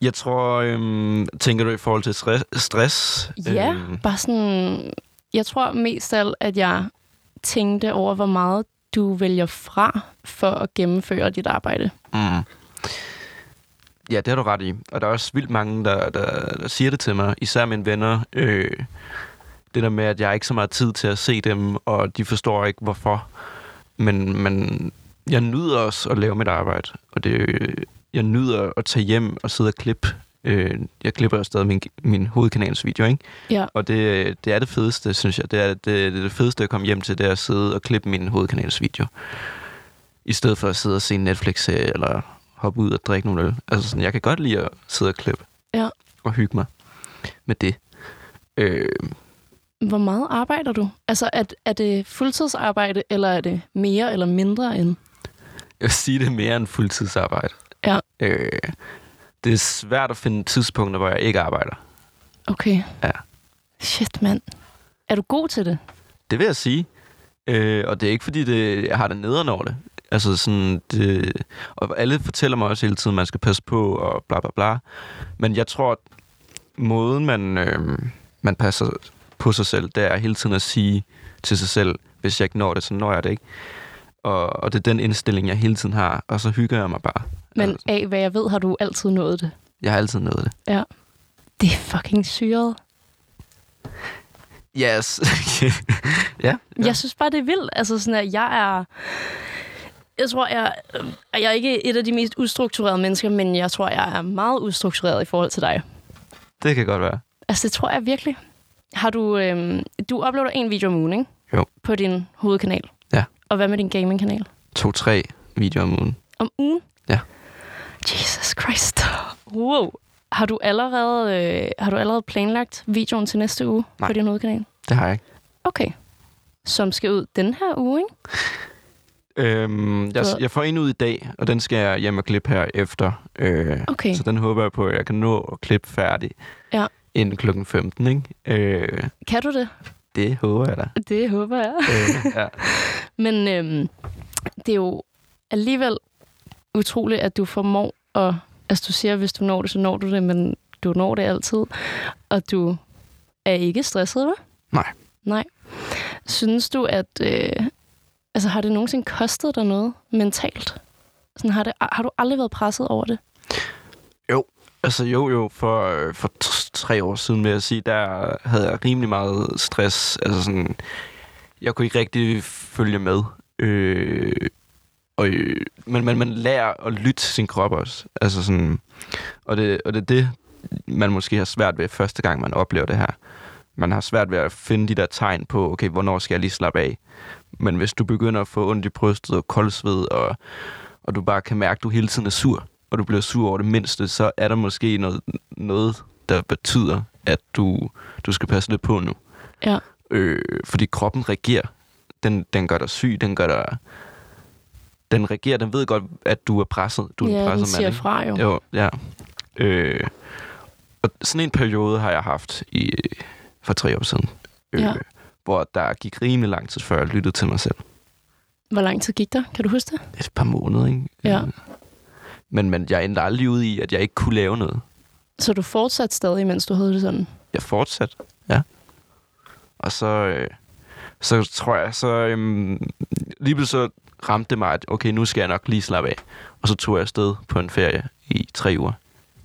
Jeg tror, øhm, tænker du i forhold til stress? Ja, Øhm, bare sådan... Jeg tror mest af alt, at jeg tænkte over, hvor meget du vælger fra for at gennemføre dit arbejde. Mm. Ja, det har du ret i. Og der er også vildt mange, der, der, der siger det til mig, især mine venner. Øh, det der med, at jeg har ikke så meget tid til at se dem, og de forstår ikke, hvorfor. Men, men jeg nyder også at lave mit arbejde, og det, jeg nyder at tage hjem og sidde og klippe. Øh, jeg klipper jo stadig min, min hovedkanals video, ikke? Ja. Og det, det er det fedeste, synes jeg. Det er det, det, er det fedeste at komme hjem til, det er at sidde og klippe min hovedkanals video. I stedet for at sidde og se en Netflix-serie, eller hoppe ud og drikke nogle øl. Altså sådan, jeg kan godt lide at sidde og klippe. Ja. Og hygge mig med det. Øh, Hvor meget arbejder du? Altså, er, er det fuldtidsarbejde, eller er det mere eller mindre end? jeg vil sige, det er mere end fuldtidsarbejde. Ja. Øh, det er svært at finde tidspunkter, hvor jeg ikke arbejder. Okay. Ja. Shit, mand. Er du god til det? Det vil jeg sige. Øh, og det er ikke, fordi det, jeg har det nederen over det. Altså sådan, det, og alle fortæller mig også hele tiden, at man skal passe på, og bla bla bla. Men jeg tror, at måden, man, øh, man passer på sig selv, det er hele tiden at sige til sig selv, hvis jeg ikke når det, så når jeg det ikke. Og, og det er den indstilling, jeg hele tiden har, og så hygger jeg mig bare. Men Altså, af hvad jeg ved, har du altid nået det. jeg har altid nået det. Ja. Det er fucking syret. Yes. ja. Ja. Jeg synes bare, det er vildt. Altså sådan, at jeg er... Jeg tror, jeg, jeg er ikke et af de mest ustrukturerede mennesker, men jeg tror, jeg er meget ustruktureret i forhold til dig. Det kan godt være. Altså, det tror jeg virkelig. Har du... Øhm, du uploader en video om ugen, ikke? Jo. På din hovedkanal. Ja. Og hvad med din gamingkanal? To-tre videoer om ugen. Om ugen? Ja. Jesus Christ. Wow. Har du allerede, øh, har du allerede planlagt videoen til næste uge Nej. på din hovedkanal? Det har jeg ikke. Okay. Som skal ud den her uge, ikke? Øhm, jeg, jeg får en ud i dag, og den skal jeg hjem og klippe her efter. Øh, Okay. Så den håber jeg på, at jeg kan nå at klippe færdig Ja. inden klokken 15. Ikke? Øh, Kan du det? det håber jeg da. Det håber jeg. øh, ja. Men øhm, det er jo alligevel utroligt, at du formår at... Altså, du siger, at hvis du når det, så når du det, men du når det altid. Og du er ikke stresset, hva'? Nej. Nej. Synes du, at... Øh, altså, har det nogensinde kostet dig noget mentalt? Sådan, har, det, har du aldrig været presset over det? Altså jo, jo, for, øh, for tre år siden vil jeg sige, der havde jeg rimelig meget stress. Altså sådan, jeg kunne ikke rigtig følge med. Øh, og, øh, men man, man lærer at lytte sin krop også. Altså sådan, og, det, og det er det, man måske har svært ved første gang, man oplever det her. Man har svært ved at finde de der tegn på, okay, hvornår skal jeg lige slappe af? Men hvis du begynder at få ondt i brystet og koldsved, og, og du bare kan mærke, at du hele tiden er sur, og du bliver sur over det mindste, så er der måske noget, noget der betyder, at du, du skal passe lidt på nu. Ja. Øh, fordi kroppen reagerer. Den, den gør dig syg, den gør dig... Den reagerer, den ved godt, at du er presset. Du er en ja, den presset siger mand, fra jo. Jo, ja. Øh, og sådan en periode har jeg haft i, for tre år siden. Øh, Ja. Hvor der gik rimelig lang tid, før jeg lyttede til mig selv. Hvor lang tid gik der? Kan du huske det? Et par måneder, ikke? Ja. Øh, Men, men jeg endte aldrig ud i, at jeg ikke kunne lave noget. Så du fortsatte stadig, mens du havde det sådan? Jeg fortsatte, ja. Og så, øh, så tror jeg, så øhm, lige så ramte det mig, at okay, nu skal jeg nok lige slappe af. Og så tog jeg afsted på en ferie i tre uger.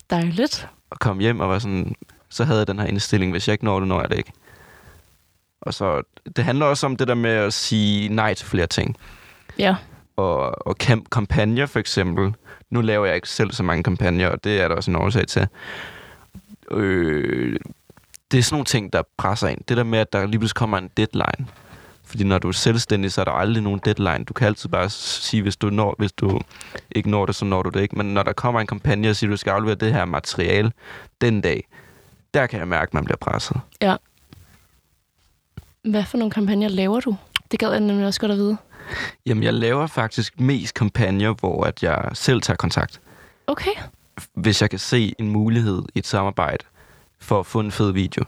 Dejligt. Og kom hjem og var sådan, så havde jeg den her indstilling, hvis jeg ikke når det, når jeg det ikke. Og så, det handler også om det der med at sige nej til flere ting. Ja. og, og kamp- kampagner for eksempel. Nu laver jeg ikke selv så mange kampagner, og det er der også en årsag til. Øh, det er sådan nogle ting, der presser ind. Det der med, at der lige pludselig kommer en deadline. Fordi når du er selvstændig, så er der aldrig nogen deadline. Du kan altid bare sige, hvis du, når, hvis du ikke når det, så når du det ikke. Men når der kommer en kampagne og siger, du skal aflevere det her materiale den dag, der kan jeg mærke, at man bliver presset. Ja. Hvad for nogle kampagner laver du? Det gad jeg nemlig også godt at vide. Jamen, jeg laver faktisk mest kampagner, hvor at jeg selv tager kontakt. Okay. Hvis jeg kan se en mulighed i et samarbejde for at få en fed video,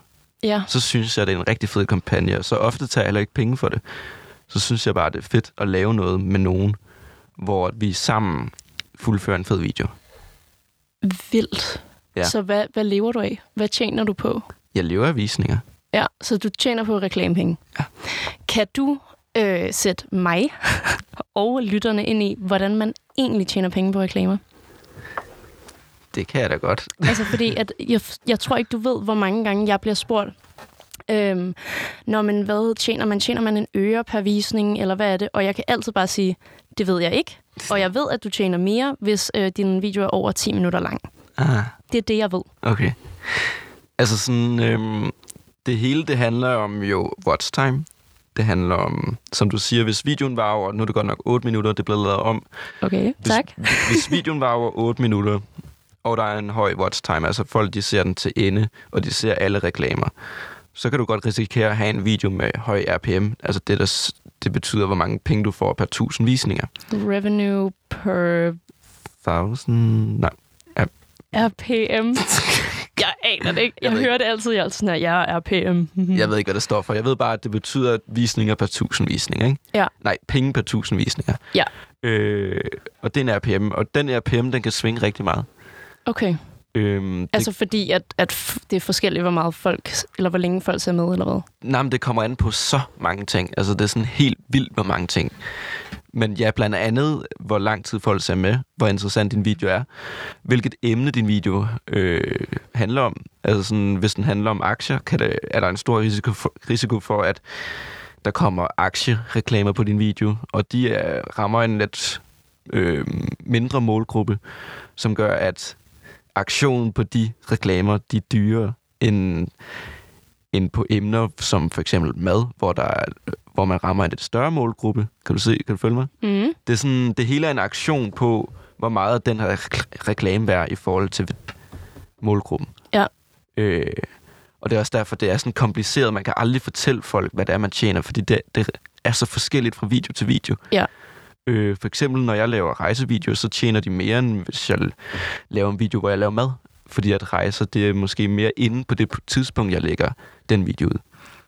Ja. så synes jeg, det er en rigtig fed kampagne. Så ofte tager jeg heller ikke penge for det. Så synes jeg bare, det er fedt at lave noget med nogen, hvor vi sammen fuldfører en fed video. Vildt. Ja. Så hvad, hvad lever du af? Hvad tjener du på? Jeg lever af visninger. Ja, så du tjener på reklamepenge. Ja. Kan du øh, sætte mig og lytterne ind i, hvordan man egentlig tjener penge på reklamer? Det kan jeg da godt. Altså fordi, at jeg, jeg tror ikke, du ved, hvor mange gange jeg bliver spurgt, øhm, når man hvad tjener man? Tjener man en øre per visning, eller hvad er det? Og jeg kan altid bare sige, det ved jeg ikke. Og jeg ved, at du tjener mere, hvis øh, din video er over 10 minutter lang. Ah, Det er det, jeg ved. okay. Altså sådan, øhm, det hele det handler om jo watch time. Det handler om, som du siger, hvis videoen var over, nu er det godt nok 8 minutter, det bliver lavet om. Okay, Hvis, tak. hvis videoen var over 8 minutter, og der er en høj watch time, altså folk de ser den til ende, og de ser alle reklamer, så kan du godt risikere at have en video med høj RPM. Altså det, der, det betyder, hvor mange penge du får per 1000 visninger. Revenue per 1000... Nej. RPM. Jeg aner det ikke. Jeg, Jeg hører det altid. Jeg er sådan her, jeg er RPM. Jeg ved ikke, hvad det står for. Jeg ved bare, at det betyder visninger per 1000 visninger, ikke? Ja. Nej, penge per 1000 visninger. Ja. Øh, og det er en RPM, og den RPM, den kan svinge rigtig meget. Okay. Øhm, det, Altså fordi, at, at det er forskelligt, hvor meget folk, eller hvor længe folk ser med, eller hvad? Nej, men det kommer an på så mange ting. Altså, det er sådan helt vildt, hvor mange ting. Men ja, blandt andet, hvor lang tid folk ser med, hvor interessant din video er, hvilket emne din video øh, handler om. Altså sådan, hvis den handler om aktier, kan det, er der en stor risiko for, risiko for, at der kommer aktiereklamer på din video, og de er, rammer en lidt øh, mindre målgruppe, som gør, at aktionen på de reklamer, de er dyrere end end på emner som for eksempel mad, hvor, der er, hvor man rammer en lidt større målgruppe. Kan du se? Kan du følge mig? Mm. Det, er sådan, det hele er en aktion på, hvor meget den her rek- reklame værd i forhold til målgruppen. Ja. Øh, og det er også derfor, det er sådan kompliceret. Man kan aldrig fortælle folk, hvad det er, man tjener, fordi det, det er så forskelligt fra video til video. Ja. Øh, for eksempel, når jeg laver rejsevideoer, så tjener de mere, end hvis jeg laver en video, hvor jeg laver mad. Fordi at rejser, det er måske mere inde på det tidspunkt, jeg lægger den video ud.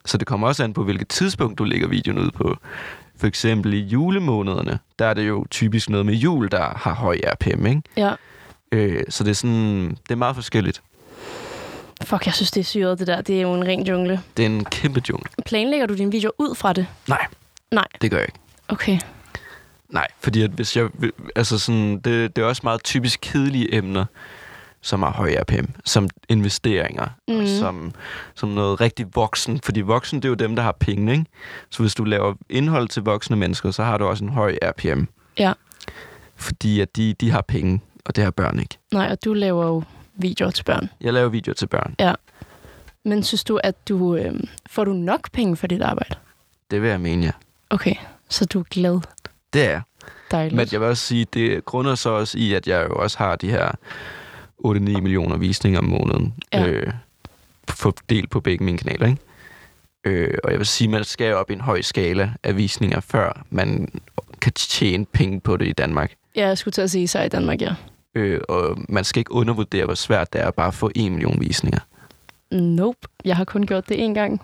Så det kommer også an på, hvilket tidspunkt du lægger videoen ud på. For eksempel i julemånederne, der er det jo typisk noget med jul, der har høj RPM, ikke? Ja. Øh, så det er sådan, det er meget forskelligt. Fuck, jeg synes, det er syret, det der. Det er jo en ren jungle. Det er en kæmpe jungle. Planlægger du din video ud fra det? Nej. Nej. Det gør jeg ikke. Okay. Nej, fordi at hvis jeg... Altså sådan, det, det er også meget typisk kedelige emner, som har høj RPM, som investeringer, mm. Og som, som noget rigtig voksen. Fordi voksen, det er jo dem, der har penge, ikke? Så hvis du laver indhold til voksne mennesker, så har du også en høj RPM. Ja. Fordi at de, de har penge, og det har børn ikke. Nej, og du laver jo videoer til børn. Jeg laver videoer til børn. Men synes du, at du øh, får du nok penge for dit arbejde? Det vil jeg mene, ja. Okay, så du er glad. Det er. Dejligt. Men jeg vil også sige, det grunder så også i, at jeg jo også har de her 8-9 millioner visninger om måneden. Ja. Øh, fordelt på begge mine kanaler, ikke? Øh, og jeg vil sige, man skal op i en høj skala af visninger, før man kan tjene penge på det i Danmark. Ja, jeg skulle til at sige sig i Danmark, ja. Øh, og man skal ikke undervurdere, hvor svært det er at bare få 1 million visninger. Nope. Jeg har kun gjort det én gang.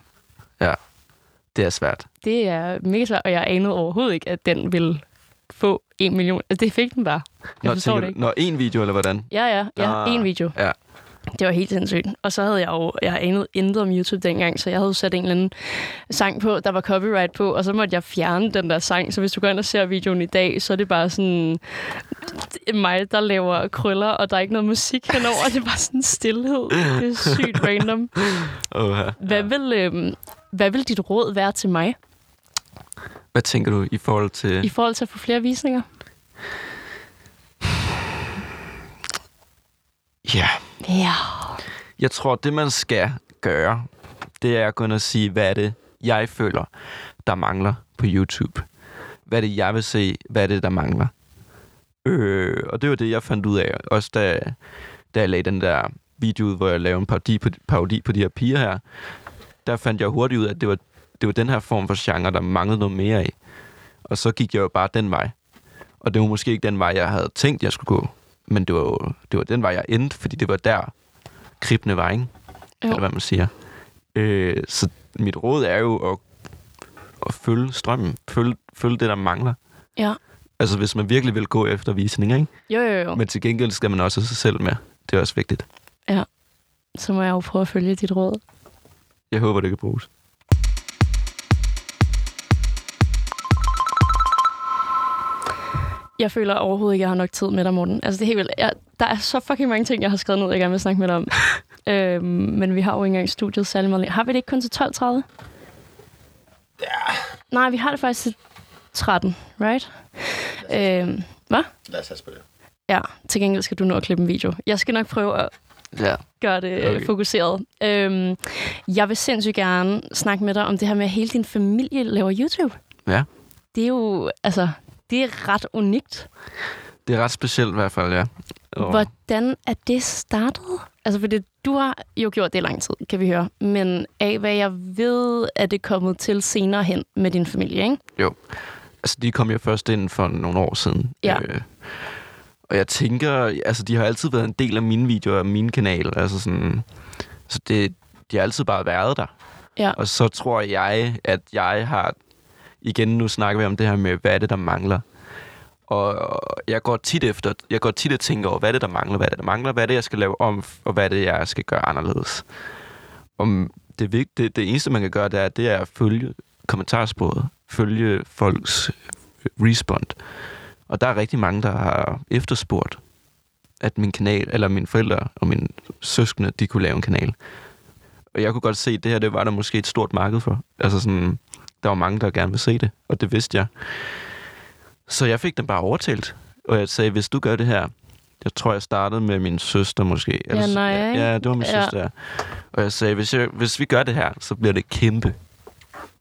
Det er svært. Det er mega svært, og jeg anede overhovedet ikke, at den ville få en million. Altså, det fik den bare. Jeg forstår tænker det ikke. Når en video, eller hvordan? Ja, ja, ja. Nå. En video. Ja. Det var helt sindssygt. Og så havde jeg jo, jeg anede intet om YouTube dengang, så jeg havde sat en eller anden sang på, der var copyright på, og så måtte jeg fjerne den der sang. Så hvis du går ind og ser videoen i dag, så er det bare sådan mig, der laver krøller, og der er ikke noget musik henover. Det er bare sådan stillhed. Det er sygt random. Hvad vil, øhm, hvad vil dit råd være til mig? Hvad tænker du i forhold til... I forhold til at få flere visninger? Ja, Ja. jeg tror, det man skal gøre, det er at gå ind og sige, hvad er det, jeg føler, der mangler på YouTube. Hvad er det, jeg vil se? Hvad er det, der mangler? Øh, og det var det, jeg fandt ud af, også da, da jeg lagde den der video ud, hvor jeg lavede en parodi på, parodi på de her piger her. Der fandt jeg hurtigt ud af, at det var, det var den her form for genre, der manglede noget mere af. Og så gik jeg jo bare den vej. Og det var måske ikke den vej, jeg havde tænkt, jeg skulle gå. Men det var jo det var den vej, jeg endte, fordi det var der, kribne var, ikke? Jo. Eller hvad man siger. Øh, så mit råd er jo at, at følge strømmen. Følge, følge det, der mangler. Ja. Altså, hvis man virkelig vil gå efter visninger, ikke? Jo, jo, jo. Men til gengæld skal man også sig selv med. Det er også vigtigt. Så må jeg jo prøve at følge dit råd. Jeg håber, det kan bruges. Jeg føler overhovedet ikke, at jeg har nok tid med dig, Morten. Altså, det er helt vildt. Jeg, der er så fucking mange ting, jeg har skrevet ned, jeg gerne vil snakke med dig om. øhm, men vi har jo ikke engang studiet særlig meget. Har vi det ikke kun til 12.30? Ja. Nej, vi har det faktisk til 13, right? Øhm, hvad? Lad os på det. Ja, til gengæld skal du nå at klippe en video. Jeg skal nok prøve at Ja. gøre det Okay. okay. fokuseret. Øhm, jeg vil sindssygt gerne snakke med dig om det her med, at hele din familie laver YouTube. Ja. Det er jo, altså, det er ret unikt. Det er ret specielt i hvert fald, ja. Og Hvordan er det startet? Altså, fordi du har jo gjort det i lang tid, kan vi høre. Men af hvad jeg ved, er det kommet til senere hen med din familie, ikke? Altså, de kom jo først ind for nogle år siden. Ja. Øh, og jeg tænker, altså, de har altid været en del af mine videoer og min kanal. Altså sådan, så det, de har altid bare været der. Ja. Og så tror jeg, at jeg har... Igen, nu snakker vi om det her med, hvad er det, der mangler. Og jeg går tit efter, jeg går tit og tænker over, hvad er det, der mangler, hvad er det, der mangler, hvad er det, jeg skal lave om, og hvad er det, jeg skal gøre anderledes. Om det, det, det eneste, man kan gøre, det er, det er at følge kommentarsporet, følge folks respond. Og der er rigtig mange, der har efterspurgt, at min kanal, eller mine forældre og mine søskende, de kunne lave en kanal. Og jeg kunne godt se, at det her, det var der måske et stort marked for. Altså sådan, der var mange, der gerne ville se det, og det vidste jeg. Så jeg fik dem bare overtalt. Og jeg sagde, hvis du gør det her, jeg tror, jeg startede med min søster måske. Ja, Naja, ikke? ja, det var min Ja. søster. Ja. Og jeg sagde, hvis, jeg, hvis vi gør det her, så bliver det kæmpe.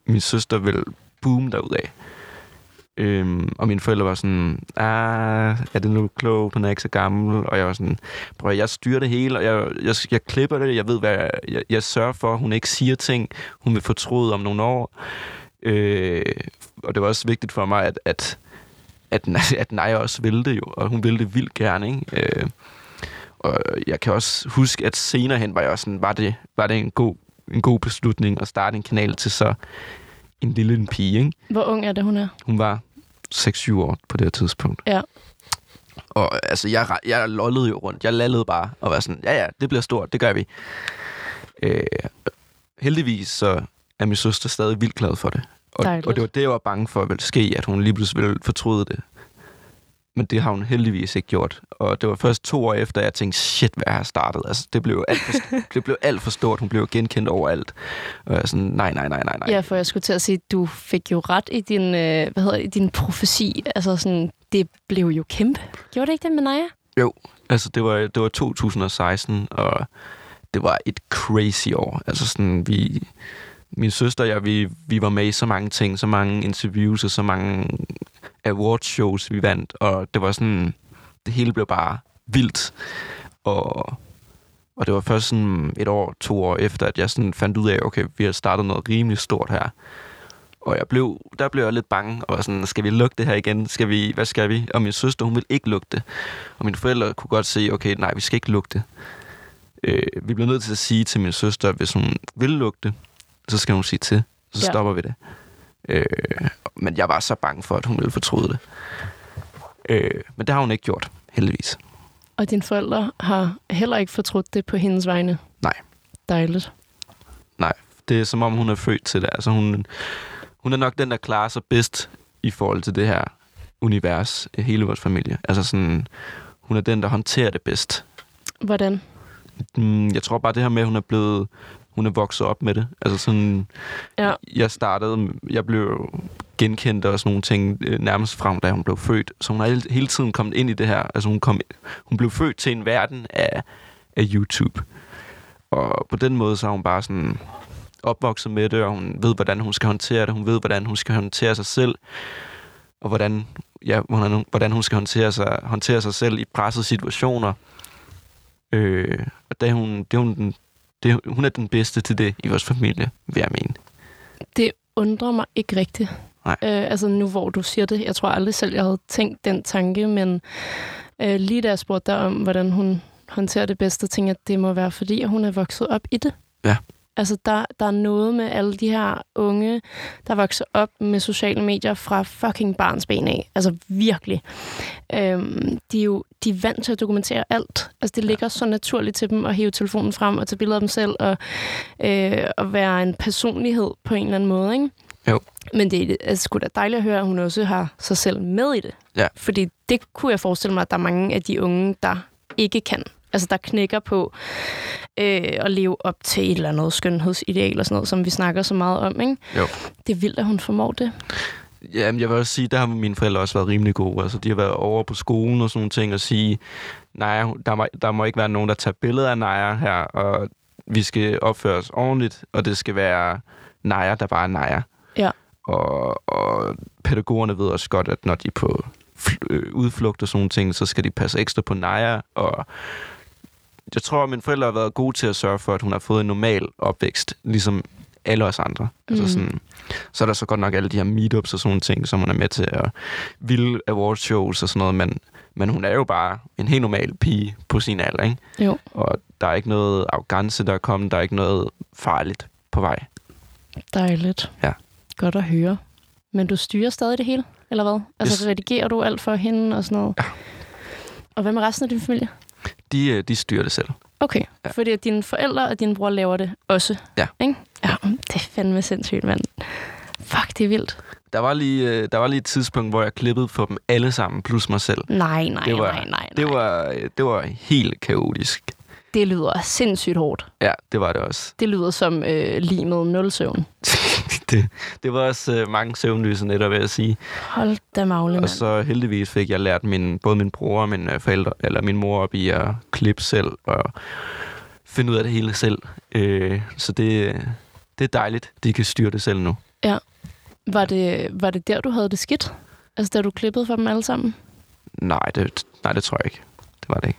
Min søster vil boom derudad. Øhm, og mine forældre var sådan, ah, er det nu klogt, hun er ikke så gammel. Og jeg var sådan, prøv jeg styrer det hele, og jeg, jeg, jeg klipper det, jeg ved, hvad jeg, jeg, jeg sørger for, hun ikke siger ting, hun vil fortryde om nogle år. Øh, og det var også vigtigt for mig, at, at, at, at Naja også ville det jo, og hun ville det vildt gerne, ikke? Øh, og jeg kan også huske, at senere hen var jeg også sådan, var det, var det en, god, en god beslutning at starte en kanal til så en lille en pige, ikke? Hvor ung er det, hun er? Hun var 6-7 år på det her tidspunkt. Ja. Og altså, jeg, jeg lollede jo rundt. Jeg lallede bare og var sådan, ja ja, det bliver stort, det gør vi. Øh, heldigvis så er min søster stadig vildt glad for det. Og, Dejligt. og det var det, jeg var bange for, at ville ske, at hun lige pludselig ville fortryde det. Men det har hun heldigvis ikke gjort. Og det var først to år efter, jeg tænkte, shit, hvad jeg har startet. Altså, det blev alt for, det blev alt for stort. Hun blev genkendt overalt. Og jeg sådan, nej, nej, nej, nej, nej. Ja, for jeg skulle til at sige, at du fik jo ret i din, øh, hvad hedder det, i din profesi. Altså sådan, det blev jo kæmpe. Gjorde det ikke det med Naja? Jo, altså det var, det var 2016, og det var et crazy år. Altså sådan, vi, min søster og jeg, vi, vi var med i så mange ting, så mange interviews og så mange awardshows, vi vandt, og det var sådan, det hele blev bare vildt. Og, og det var først sådan et år, to år efter, at jeg sådan fandt ud af, okay, vi har startet noget rimelig stort her. Og jeg blev, der blev jeg lidt bange, og var sådan, skal vi lukke det her igen? Skal vi, hvad skal vi? Og min søster, hun ville ikke lukke det. Og mine forældre kunne godt se, okay, nej, vi skal ikke lukke det. Øh, vi blev nødt til at sige til min søster, at hvis hun ville lukke det, så skal hun sige til. Så Ja. stopper vi det. Øh, men jeg var så bange for, at hun ville fortryde det. Øh, men det har hun ikke gjort, heldigvis. Og dine forældre har heller ikke fortrudt det på hendes vegne? Nej. Dejligt. Nej, det er som om, hun er født til det. Altså, hun, hun er nok den, der klarer sig bedst i forhold til det her univers, hele vores familie. Altså sådan, hun er den, der håndterer det bedst. Hvordan? Mm, Jeg tror bare, det her med, at hun er blevet... Hun er vokset op med det. Altså sådan... Ja. Jeg startede... Jeg blev genkendte og sådan nogle ting øh, nærmest fra, da hun blev født. Så hun har hele, tiden kommet ind i det her. Altså hun, kom, hun blev født til en verden af, af YouTube. Og på den måde så er hun bare sådan opvokset med det, og hun ved, hvordan hun skal håndtere det. Hun ved, hvordan hun skal håndtere sig selv, og hvordan, ja, hvordan, hvordan hun skal håndtere sig, håndtere sig selv i pressede situationer. Øh, og det er hun, det er hun, den, det, hun er den bedste til det i vores familie, vil jeg mene. Det undrer mig ikke rigtigt. Nej. Øh, altså nu hvor du siger det, jeg tror aldrig selv, jeg havde tænkt den tanke, men øh, lige da jeg spurgte dig om, hvordan hun håndterer det bedste, tænkte jeg, at det må være, fordi at hun er vokset op i det. Ja. Altså, der, der er noget med alle de her unge, der vokser op med sociale medier fra fucking barns ben af. Altså, virkelig. Øhm, de er jo de er vant til at dokumentere alt. Altså, det ligger så naturligt til dem at hæve telefonen frem og tage billeder af dem selv og, øh, og være en personlighed på en eller anden måde, ikke? Jo. Men det er sgu da dejligt at høre, at hun også har sig selv med i det. Ja. Fordi det kunne jeg forestille mig, at der er mange af de unge, der ikke kan. Altså, der knækker på øh, at leve op til et eller andet skønhedsideal og sådan noget, som vi snakker så meget om, ikke? Jo. Det er vildt, at hun formår det. Jamen, jeg vil også sige, der har mine forældre også været rimelig gode. Altså, de har været over på skolen og sådan nogle ting og sige, nej, der må, der må ikke være nogen, der tager billeder af Naja her, og vi skal opføre os ordentligt, og det skal være Naja, der bare er Naja. Ja. Og, og pædagogerne ved også godt, at når de er på øh, udflugt og sådan nogle ting, så skal de passe ekstra på Naja, og jeg tror, at mine forældre har været gode til at sørge for, at hun har fået en normal opvækst, ligesom alle os andre. Mm. Altså sådan, så er der så godt nok alle de her meetups og sådan nogle ting, som hun er med til, og vilde awardshows og sådan noget, men, men hun er jo bare en helt normal pige på sin alder, ikke? Jo. Og der er ikke noget arrogance, der er kommet, der er ikke noget farligt på vej. Dejligt. Ja. Godt at høre. Men du styrer stadig det hele, eller hvad? Altså, Yes. redigerer du alt for hende og sådan noget? Ja. Og hvad med resten af din familie? De, øh, de styrer det selv. Okay, Ja. fordi at dine forældre og din bror laver det også. Ja. Ikke? Ja, det er fandme sindssygt, mand. Fuck, det er vildt. Der var, lige, øh, der var lige et tidspunkt, hvor jeg klippede for dem alle sammen, plus mig selv. Nej, nej, Det var- nej, nej, nej. Det var, øh, det var helt kaotisk. det lyder sindssygt hårdt. Ja, det var det også. Det lyder som øh, lige med. det, det var også øh, mange søvnløse nætter, vil jeg sige. Hold da magle, Og så heldigvis fik jeg lært min, både min bror og min øh, forældre, eller min mor op i at klippe selv og finde ud af det hele selv. Øh, så det, det er dejligt, de kan styre det selv nu. Var det, var det der, du havde det skidt? Altså, da du klippede for dem alle sammen? Nej, det, nej, det tror jeg ikke. Det var det ikke.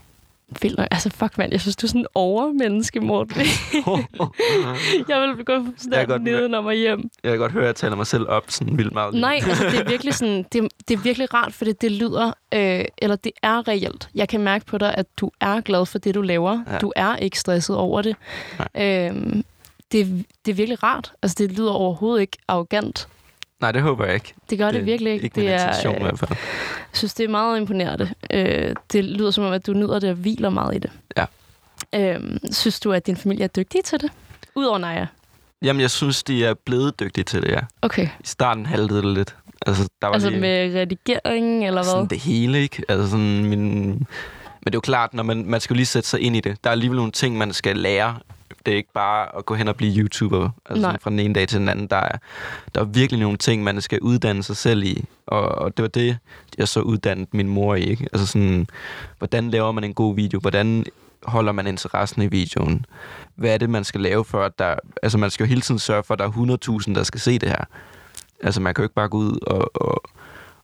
Vildt. Altså, fuck, mand. Jeg synes, du er sådan en overmenneske, Morten. jeg vil gå sådan godt med. nedenom og hjem. Jeg kan godt høre, at jeg taler mig selv op sådan vildt meget. Nej, altså, det er virkelig sådan, det, det er virkelig rart, fordi det lyder, øh, eller det er reelt. Jeg kan mærke på dig, at du er glad for det, du laver. Ja. Du er ikke stresset over det. Øh, det, det er virkelig rart. Altså, det lyder overhovedet ikke arrogant. Nej, det håber jeg ikke. Det gør det, det virkelig ikke. Ikke det er, i øh, hvert fald. Jeg synes, det er meget imponerende. Øh, det lyder som om, at du nyder det og hviler meget i det. Ja. Øh, synes du, at din familie er dygtige til det? Udover Naja. Jamen, jeg synes, de er blevet dygtige til det, ja. Okay. I starten haltede det lidt. Altså, der var Altså lige med redigering, eller sådan hvad? det hele, ikke? Altså sådan min... Men det er jo klart, når man, man skal jo lige sætte sig ind i det. Der er alligevel nogle ting, man skal lære. Det er ikke bare at gå hen og blive YouTuber altså Nej. fra den ene dag til den anden. Der er, der er virkelig nogle ting, man skal uddanne sig selv i. Og, og det var det, jeg så uddannet min mor i. Ikke? Altså sådan, hvordan laver man en god video? Hvordan holder man interessen i videoen? Hvad er det, man skal lave for, at der... Altså, man skal jo hele tiden sørge for, at der er 100.000, der skal se det her. Altså, man kan jo ikke bare gå ud og, og,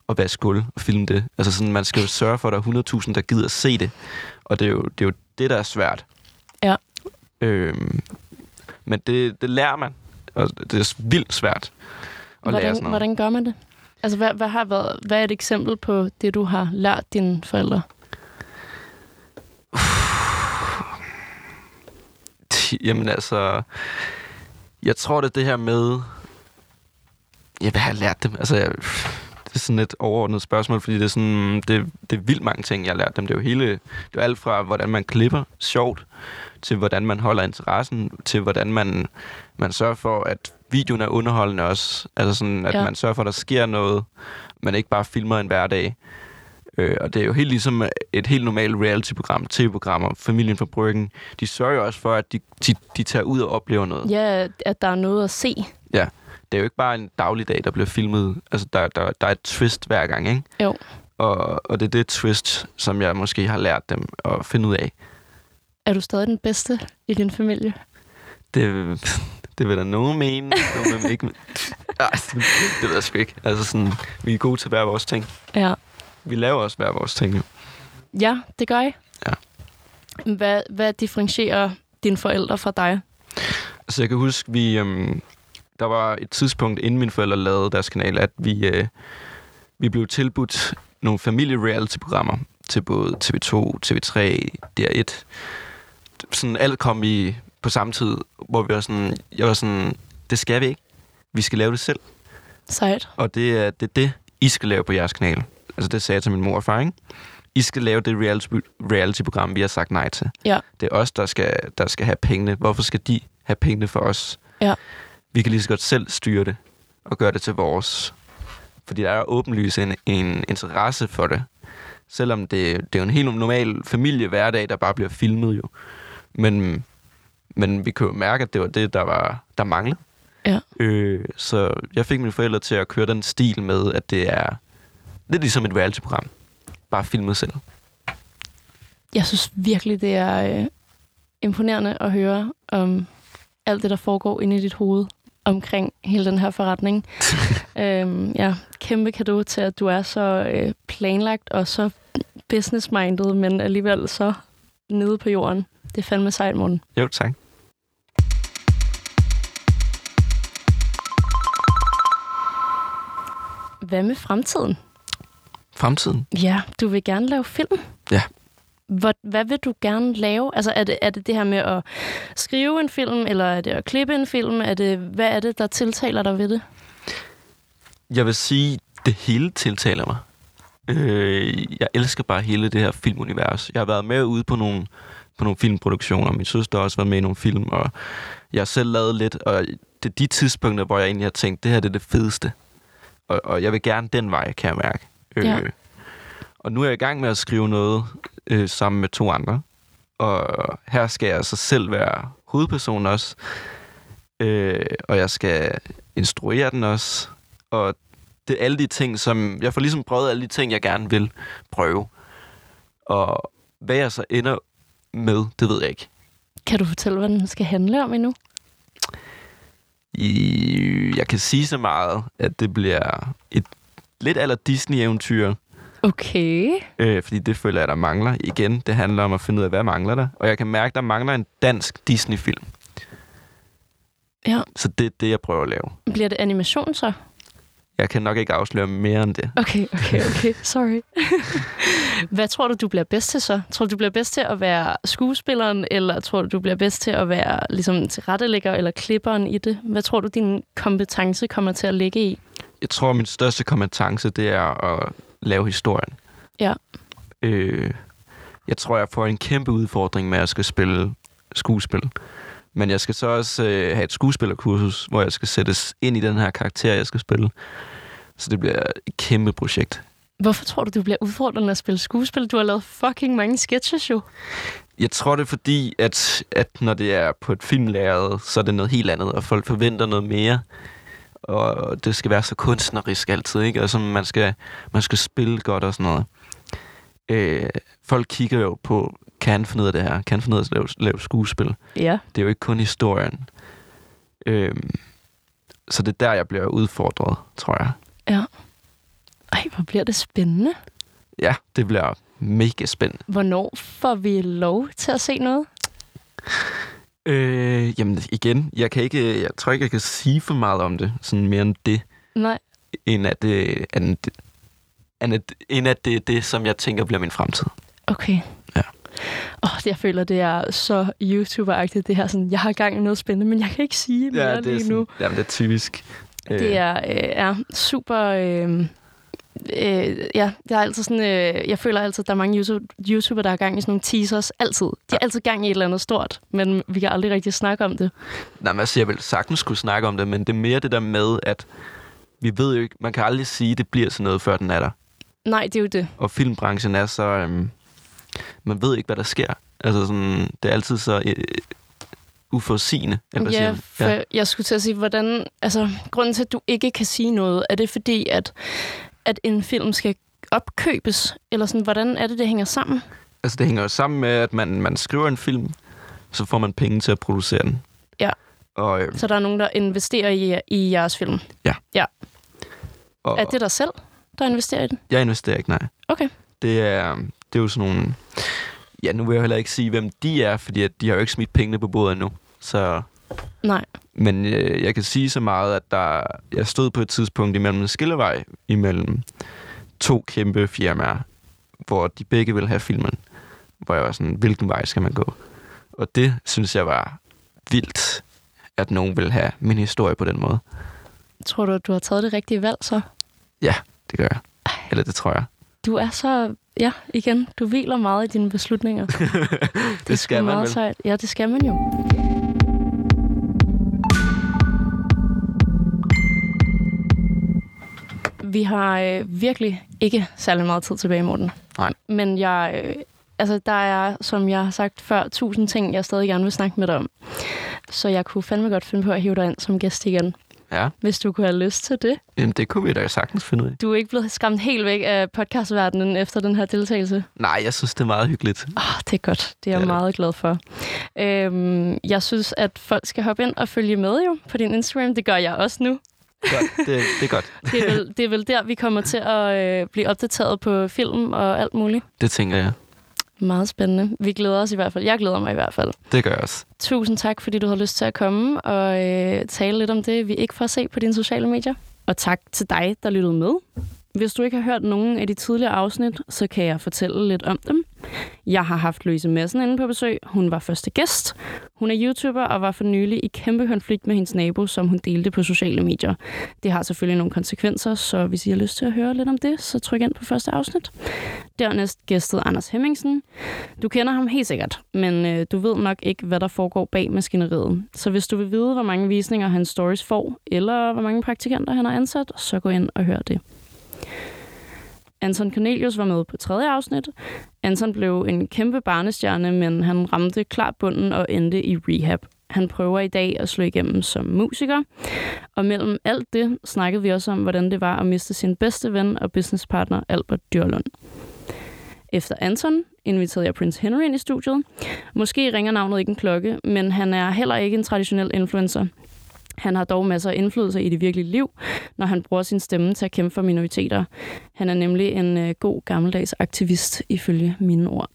og vaske gulv og filme det. Altså, sådan, man skal jo sørge for, at der er 100.000, der gider at se det. Og det er jo det, er jo det der er svært. Ja. Øhm, men det, det lærer man. Og det er vildt svært at lære sådan Hvordan, noget. hvordan gør man det? Altså, hvad, hvad, har været, hvad er et eksempel på det, du har lært dine forældre? Jamen altså, jeg tror det er det her med, hvad har jeg lært dem? Altså, jeg, det er sådan et overordnet spørgsmål, fordi det er, sådan, det, det er vildt mange ting, jeg har lært dem. Det er jo hele, det er alt fra, hvordan man klipper sjovt, til hvordan man holder interessen, til hvordan man, man sørger for, at videoen er underholdende også. Altså sådan, at ja. Ja. man sørger for, at der sker noget, man ikke bare filmer en hverdag. Øh, og det er jo helt ligesom et helt normalt reality-program, tv-programmer, Familien fra Bryggen. De sørger jo også for, at de, de, de tager ud og oplever noget. Ja, at der er noget at se. Det er jo ikke bare en dagligdag, der bliver filmet. Altså, der, der, der er et twist hver gang, ikke? Jo. Og, og det er det twist, som jeg måske har lært dem at finde ud af. Er du stadig den bedste i din familie? Det, det vil der nogen mene, nogen vil ikke. Det, det ved jeg sgu ikke. Altså sådan, vi er gode til hver vores ting. Ja. Vi laver også hver vores ting, jo. Ja, det gør I. Ja. Hvad, hvad differentierer dine forældre fra dig? Altså, jeg kan huske, vi, øhm, der var et tidspunkt, inden mine forældre lavede deres kanal, at vi, øh, vi blev tilbudt nogle familie-reality-programmer til både TV2, TV3, DR1. Sådan alt kom i på samme tid, hvor vi var sådan, jeg var sådan, det skal vi ikke. Vi skal lave det selv. Sejt. Og det er det, er det I skal lave på jeres kanal. Altså det sagde jeg til min mor og far, ikke? I skal lave det reality, reality-program, vi har sagt nej til. Ja. Det er os, der skal, der skal have pengene. Hvorfor skal de have pengene for os? Ja. Vi kan lige så godt selv styre det og gøre det til vores. Fordi der er åbenlyst en, en interesse for det. Selvom det, det er jo en helt normal familie-hverdag, der bare bliver filmet jo. Men, men vi kan jo mærke, at det var det, der, var, der manglede. Ja. Øh, så jeg fik mine forældre til at køre den stil med, at det er lidt ligesom et reality-program. Bare filmet selv. Jeg synes virkelig, det er øh, imponerende at høre om alt det, der foregår inde i dit hoved omkring hele den her forretning. øhm, ja, kæmpe kado til, at du er så øh, planlagt og så business-minded, men alligevel så nede på jorden. Det er fandme sejt, Morten. Jo, tak. Hvad med fremtiden? Fremtiden? Ja, du vil gerne lave film. Ja. Hvad, hvad vil du gerne lave? Altså, er det, er det det her med at skrive en film, eller er det at klippe en film? Er det, hvad er det, der tiltaler dig ved det? Jeg vil sige, det hele tiltaler mig. Øh, jeg elsker bare hele det her filmunivers. Jeg har været med ude på nogle, på nogle filmproduktioner. Min søster har også været med i nogle film, og jeg har selv lavet lidt. Og det er de tidspunkter, hvor jeg egentlig har tænkt, det her det er det fedeste. Og, og jeg vil gerne den vej, kan jeg mærke. Ja. Øh, og nu er jeg i gang med at skrive noget øh, sammen med to andre. Og her skal jeg så selv være hovedperson også. Øh, og jeg skal instruere den også. Og det er alle de ting, som... Jeg får ligesom prøvet alle de ting, jeg gerne vil prøve. Og hvad jeg så ender med, det ved jeg ikke. Kan du fortælle, hvad den skal handle om endnu? I, jeg kan sige så meget, at det bliver et lidt aller Disney-eventyr. Okay. Øh, fordi det føler jeg, der mangler. Igen, det handler om at finde ud af, hvad mangler der. Og jeg kan mærke, der mangler en dansk Disney-film. Ja. Så det er det, jeg prøver at lave. Bliver det animation så? Jeg kan nok ikke afsløre mere end det. Okay, okay, okay. Sorry. Hvad tror du, du bliver bedst til så? Tror du, du bliver bedst til at være skuespilleren, eller tror du, du bliver bedst til at være ligesom tilrettelægger eller klipperen i det? Hvad tror du, din kompetence kommer til at ligge i? Jeg tror, min største kompetence, det er at lave historien. Ja. Øh, jeg tror, jeg får en kæmpe udfordring med at skal spille skuespil. Men jeg skal så også øh, have et skuespillerkursus, hvor jeg skal sættes ind i den her karakter, jeg skal spille. Så det bliver et kæmpe projekt. Hvorfor tror du, du bliver udfordrende at spille skuespil? Du har lavet fucking mange sketches jo. Jeg tror, det er fordi, at, at når det er på et filmlæret, så er det noget helt andet, og folk forventer noget mere. Og det skal være så kunstnerisk altid, ikke? Altså, man skal, man skal spille godt og sådan noget. Øh, folk kigger jo på, kan han finde ud af det her? Kan han finde ud af at lave, lave skuespil? Ja. Det er jo ikke kun historien. Øh, så det er der, jeg bliver udfordret, tror jeg. Ja. Ej, hvor bliver det spændende. Ja, det bliver mega spændende. Hvornår får vi lov til at se noget? Øh, jamen igen, jeg kan ikke, jeg tror ikke, jeg kan sige for meget om det, sådan mere end det, Nej. end at det, end, end at, end at det er det, som jeg tænker bliver min fremtid. Okay. Ja. Åh, oh, jeg føler, det er så YouTuber-agtigt, det her sådan, jeg har gang i noget spændende, men jeg kan ikke sige mere Ja, det er, lige nu. sådan, jamen, det er typisk. Det er, øh, er super... Øh, øh, ja, det er altid sådan... Øh, jeg føler altid, at der er mange YouTube, YouTuber, der har gang i sådan nogle teasers. Altid. De har altid gang i et eller andet stort, men vi kan aldrig rigtig snakke om det. Nej, men altså, jeg vil sagtens skulle snakke om det, men det er mere det der med, at vi ved jo ikke, man kan aldrig sige, at det bliver sådan noget, før den er der. Nej, det er jo det. Og filmbranchen er så... Øhm, man ved ikke, hvad der sker. Altså sådan, det er altid så... Øh, uforudsigende. Eller Ja, for ja. jeg skulle til at sige, hvordan... Altså, grunden til, at du ikke kan sige noget, er det fordi, at, at en film skal opkøbes? Eller sådan, hvordan er det, det hænger sammen? Altså, det hænger jo sammen med, at man, man skriver en film, så får man penge til at producere den. Ja. Og, øh, Så der er nogen, der investerer i, i jeres film. og Er det dig selv, der investerer i den? jeg investerer ikke, nej. Okay. Det er, det er jo sådan nogle... Ja, nu vil jeg heller ikke sige, hvem de er, fordi at de har jo ikke smidt pengene på bordet endnu. Så, Nej. men øh, jeg kan sige så meget, at der, jeg stod på et tidspunkt imellem en skillevej imellem to kæmpe firmaer, hvor de begge ville have filmen. Hvor jeg var sådan, hvilken vej skal man gå? Og det synes jeg var vildt, at nogen vil have min historie på den måde. Tror du, at du har taget det rigtige valg så? Det gør jeg. Eller det tror jeg. Du er så... Ja, igen, du hviler meget i dine beslutninger. Det skal sgu man meget vel. Sejt. Ja, det skal man jo. Vi har øh, virkelig ikke særlig meget tid tilbage, Morten. Nej. Men jeg, øh, altså, der er, som jeg har sagt før, tusind ting, jeg stadig gerne vil snakke med dig om. Så jeg kunne fandme godt finde på at hive dig ind som gæst igen, Ja, hvis du kunne have lyst til det. Jamen, det kunne vi da sagtens finde ud af. Du er ikke blevet skræmt helt væk af podcastverdenen efter den her deltagelse. Nej, jeg synes, det er meget hyggeligt. Oh, det er godt. Det er jeg det. meget glad for. Øhm, jeg synes, at folk skal hoppe ind og følge med jo på din Instagram. Det gør jeg også nu. Godt, det, det er godt. Det er vel, det er vel der, vi kommer til at øh, blive opdateret på film og alt muligt. Det tænker jeg. Meget spændende. Vi glæder os i hvert fald. Jeg glæder mig i hvert fald. Det gør jeg også. Tusind tak, fordi du har lyst til at komme og øh, tale lidt om det, vi ikke får se på dine sociale medier. Og tak til dig, der lyttede med. Hvis du ikke har hørt nogen af de tidligere afsnit, så kan jeg fortælle lidt om dem. Jeg har haft Louise Madsen inde på besøg. Hun var første gæst. Hun er YouTuber og var for nylig i kæmpe konflikt med hendes nabo, som hun delte på sociale medier. Det har selvfølgelig nogle konsekvenser, så hvis I har lyst til at høre lidt om det, så tryk ind på første afsnit. Dernæst gæstede Anders Hemmingsen. Du kender ham helt sikkert, men øh, du ved nok ikke, hvad der foregår bag maskineriet. Så hvis du vil vide, hvor mange visninger hans stories får, eller hvor mange praktikanter han har ansat, så gå ind og hør det. Anton Cornelius var med på tredje afsnit. Anton blev en kæmpe barnestjerne, men han ramte klart bunden og endte i rehab. Han prøver i dag at slå igennem som musiker. Og mellem alt det snakkede vi også om, hvordan det var at miste sin bedste ven og businesspartner Albert Dyrlund. Efter Anton inviterede jeg Prince Henry ind i studiet. Måske ringer navnet ikke en klokke, men han er heller ikke en traditionel influencer. Han har dog masser af indflydelse i det virkelige liv, når han bruger sin stemme til at kæmpe for minoriteter. Han er nemlig en øh, god gammeldags aktivist, ifølge mine ord.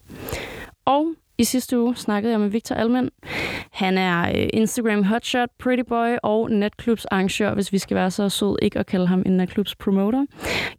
Og i sidste uge snakkede jeg med Victor Almen. Han er øh, Instagram hotshot, pretty boy og netklubs arrangør, hvis vi skal være så sød ikke at kalde ham en netklubs promoter.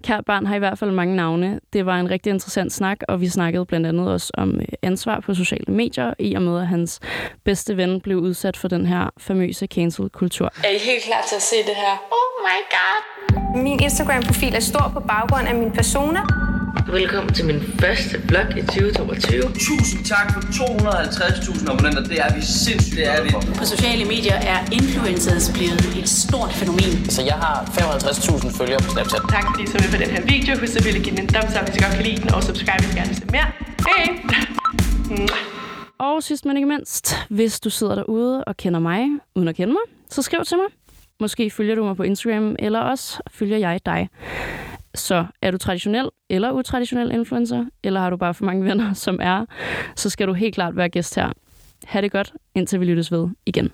Kært barn har i hvert fald mange navne. Det var en rigtig interessant snak, og vi snakkede blandt andet også om øh, ansvar på sociale medier, i og med at hans bedste ven blev udsat for den her famøse cancel-kultur. Er I helt klar til at se det her? Oh my god! Min Instagram-profil er stor på baggrund af mine personer. Velkommen til min første vlog i 2022. Tusind tak for 250.000 abonnenter. Det er vi sindssygt. Det er vi. På sociale medier er influencers blevet et stort fænomen. Så jeg har 55.000 følgere på Snapchat. Tak fordi I så med på den her video. Husk at give den en thumbs up, hvis I godt kan lide den, og subscribe, hvis I gerne vil se mere. Hej! Og sidst men ikke mindst, hvis du sidder derude og kender mig, uden at kende mig, så skriv til mig. Måske følger du mig på Instagram, eller også følger jeg dig. Så er du traditionel eller utraditionel influencer, eller har du bare for mange venner, som er, så skal du helt klart være gæst her. Ha' det godt, indtil vi lyttes ved igen.